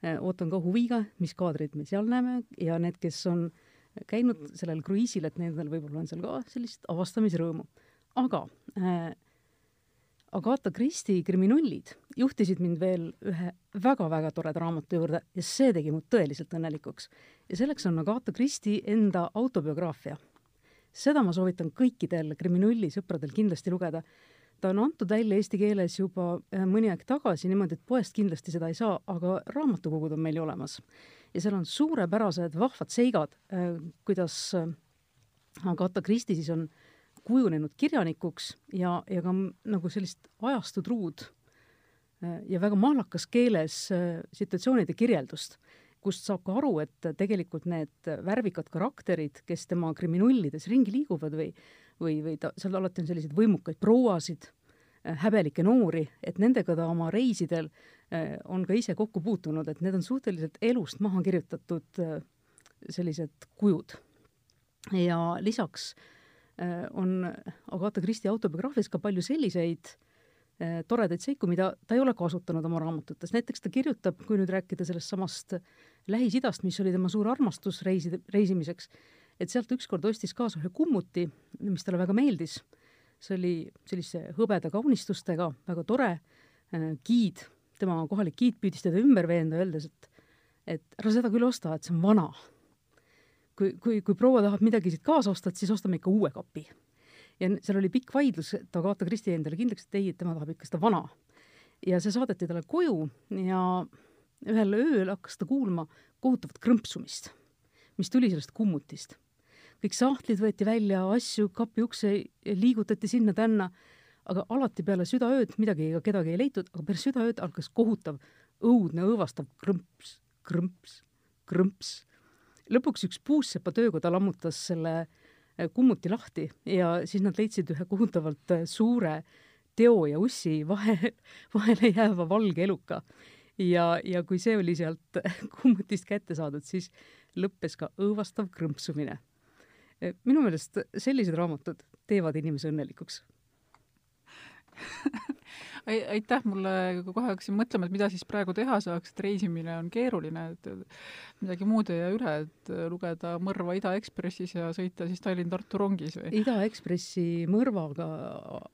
äh, ootan ka huviga, mis kaadreid me seal näeme ja need, kes on käinud sellel kruiisil, et nendel võib-olla on seal ka sellist avastamisrõõmu. aga äh, Agatha Christie kriminullid juhtisid mind veel ühe väga-väga toreda raamatu juurde ja see tegi mud tõeliselt õnnelikuks. ja selleks on Agatha Christie enda autobiograafia. seda ma soovitan kõikidel kriminulli sõpradel kindlasti lugeda ta on antud välja eesti keeles juba äh, mõni aeg tagasi niimoodi, et poest kindlasti seda ei saa, aga raamatukogud on meil ju olemas. ja seal on suurepärased vahvad seigad, äh, kuidas äh, Agatha Christie siis on kujunenud kirjanikuks ja, ja ka nagu sellist ajastu truud ja väga mahlakas keeles situatsioonide kirjeldust, kust saab ka aru, et tegelikult need värvikad karakterid, kes tema kriminullides ringi liiguvad või või, või ta, seal alati on selliseid võimukaid prouasid, äh, häbelikke noori, et nendega ta oma reisidel äh, on ka ise kokku puutunud, et need on suhteliselt elust maha kirjutatud äh, sellised kujud. ja lisaks on Agatha Christie autobiograafias ka palju selliseid toredaid seiku, mida ta ei ole kasutanud oma raamatutes, näiteks ta kirjutab, kui nüüd rääkida sellest samast Lähis-Idast, mis oli tema suur armastus reiside, reisimiseks, et sealt ükskord ostis kaasa ühe kummuti, mis talle väga meeldis. see oli sellise hõbeda kaunistustega, väga tore, äh, giid, tema kohalik giid püüdis teda ümber veenda, öeldes, et et ära seda küll osta, et see on vana. kui, kui, kui proua tahab midagi siit kaasa osta, et siis ostame ikka uue kapi. ja seal oli pikk vaidlus, et Agatha Christie endale kindlaks, et ei, et tema tahab ikka seda vana. ja see saadeti talle koju ja ühel ööl hakkas ta kuulma kohutavat krõmpsumist, mis tuli sellest kummutist kõik sahtlid võeti välja, asju kapi ukse liigutati sinna-tänna, aga alati peale südaööd midagi ega kedagi ei leitud, aga peale südaööd hakkas kohutav, õudne, õõvastav krõmps, krõmps, krõmps. lõpuks üks puussepa töökoda lammutas selle äh, kummuti lahti ja siis nad leidsid ühe kohutavalt äh, suure teo ja ussi vahe, vahele jääva valge eluka ja, ja kui see oli sealt kummutist kätte saadud, siis lõppes ka õõvastav krõmpsumine. Minu meelest sellised raamatud teevad inimese õnnelikuks aitäh, mulle kohe hakkasin mõtlema, et mida siis praegu teha saaks, et reisimine on keeruline, et midagi muud ei jää üle, et lugeda mõrva Ida Ekspressis ja sõita siis Tallinn-Tartu rongis või? Ida Ekspressi mõrvaga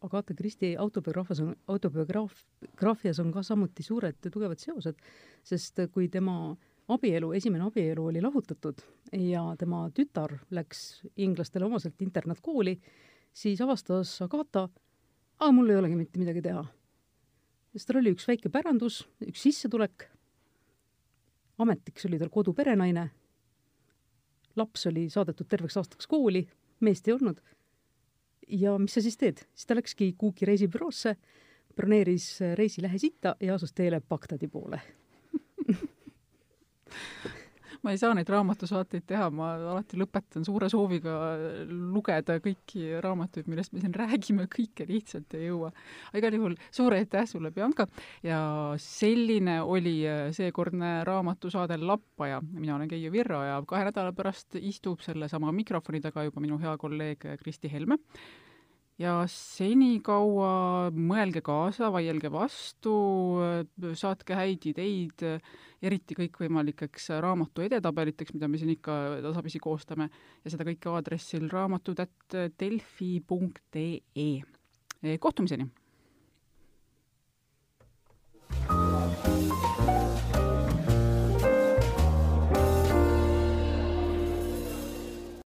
Agatha Christie autobiograafias on, autobiograafias on ka samuti suured tugevad seosed, sest kui tema abielu, esimene abielu oli lahutatud ja tema tütar läks inglastele omaselt internaatkooli, siis avastas Agatha, aga mul ei olegi mitte midagi teha. sest tal oli üks väike pärandus, üks sissetulek, ametiks oli tal koduperenaine, laps oli saadetud terveks aastaks kooli, meest ei olnud, ja mis sa siis teed? siis ta läkski Cooki reisibüroosse, broneeris reisilähe sitta ja asus teele Bagdadi poole ma ei saa neid raamatusaateid teha, ma alati lõpetan suure sooviga lugeda kõiki raamatuid, millest me siin räägime, kõike lihtsalt ei jõua. igal juhul suur aitäh sulle, Bianca, ja selline oli seekordne raamatusaade Lappaja. mina olen Keiu Virro ja kahe nädala pärast istub sellesama mikrofoni taga juba minu hea kolleeg Kristi Helme ja senikaua mõelge kaasa, vaielge vastu, saatke häid ideid, eriti kõikvõimalikeks raamatu edetabeliteks, mida me siin ikka tasapisi koostame, ja seda kõike aadressil raamatud.delfi.ee. kohtumiseni! thank you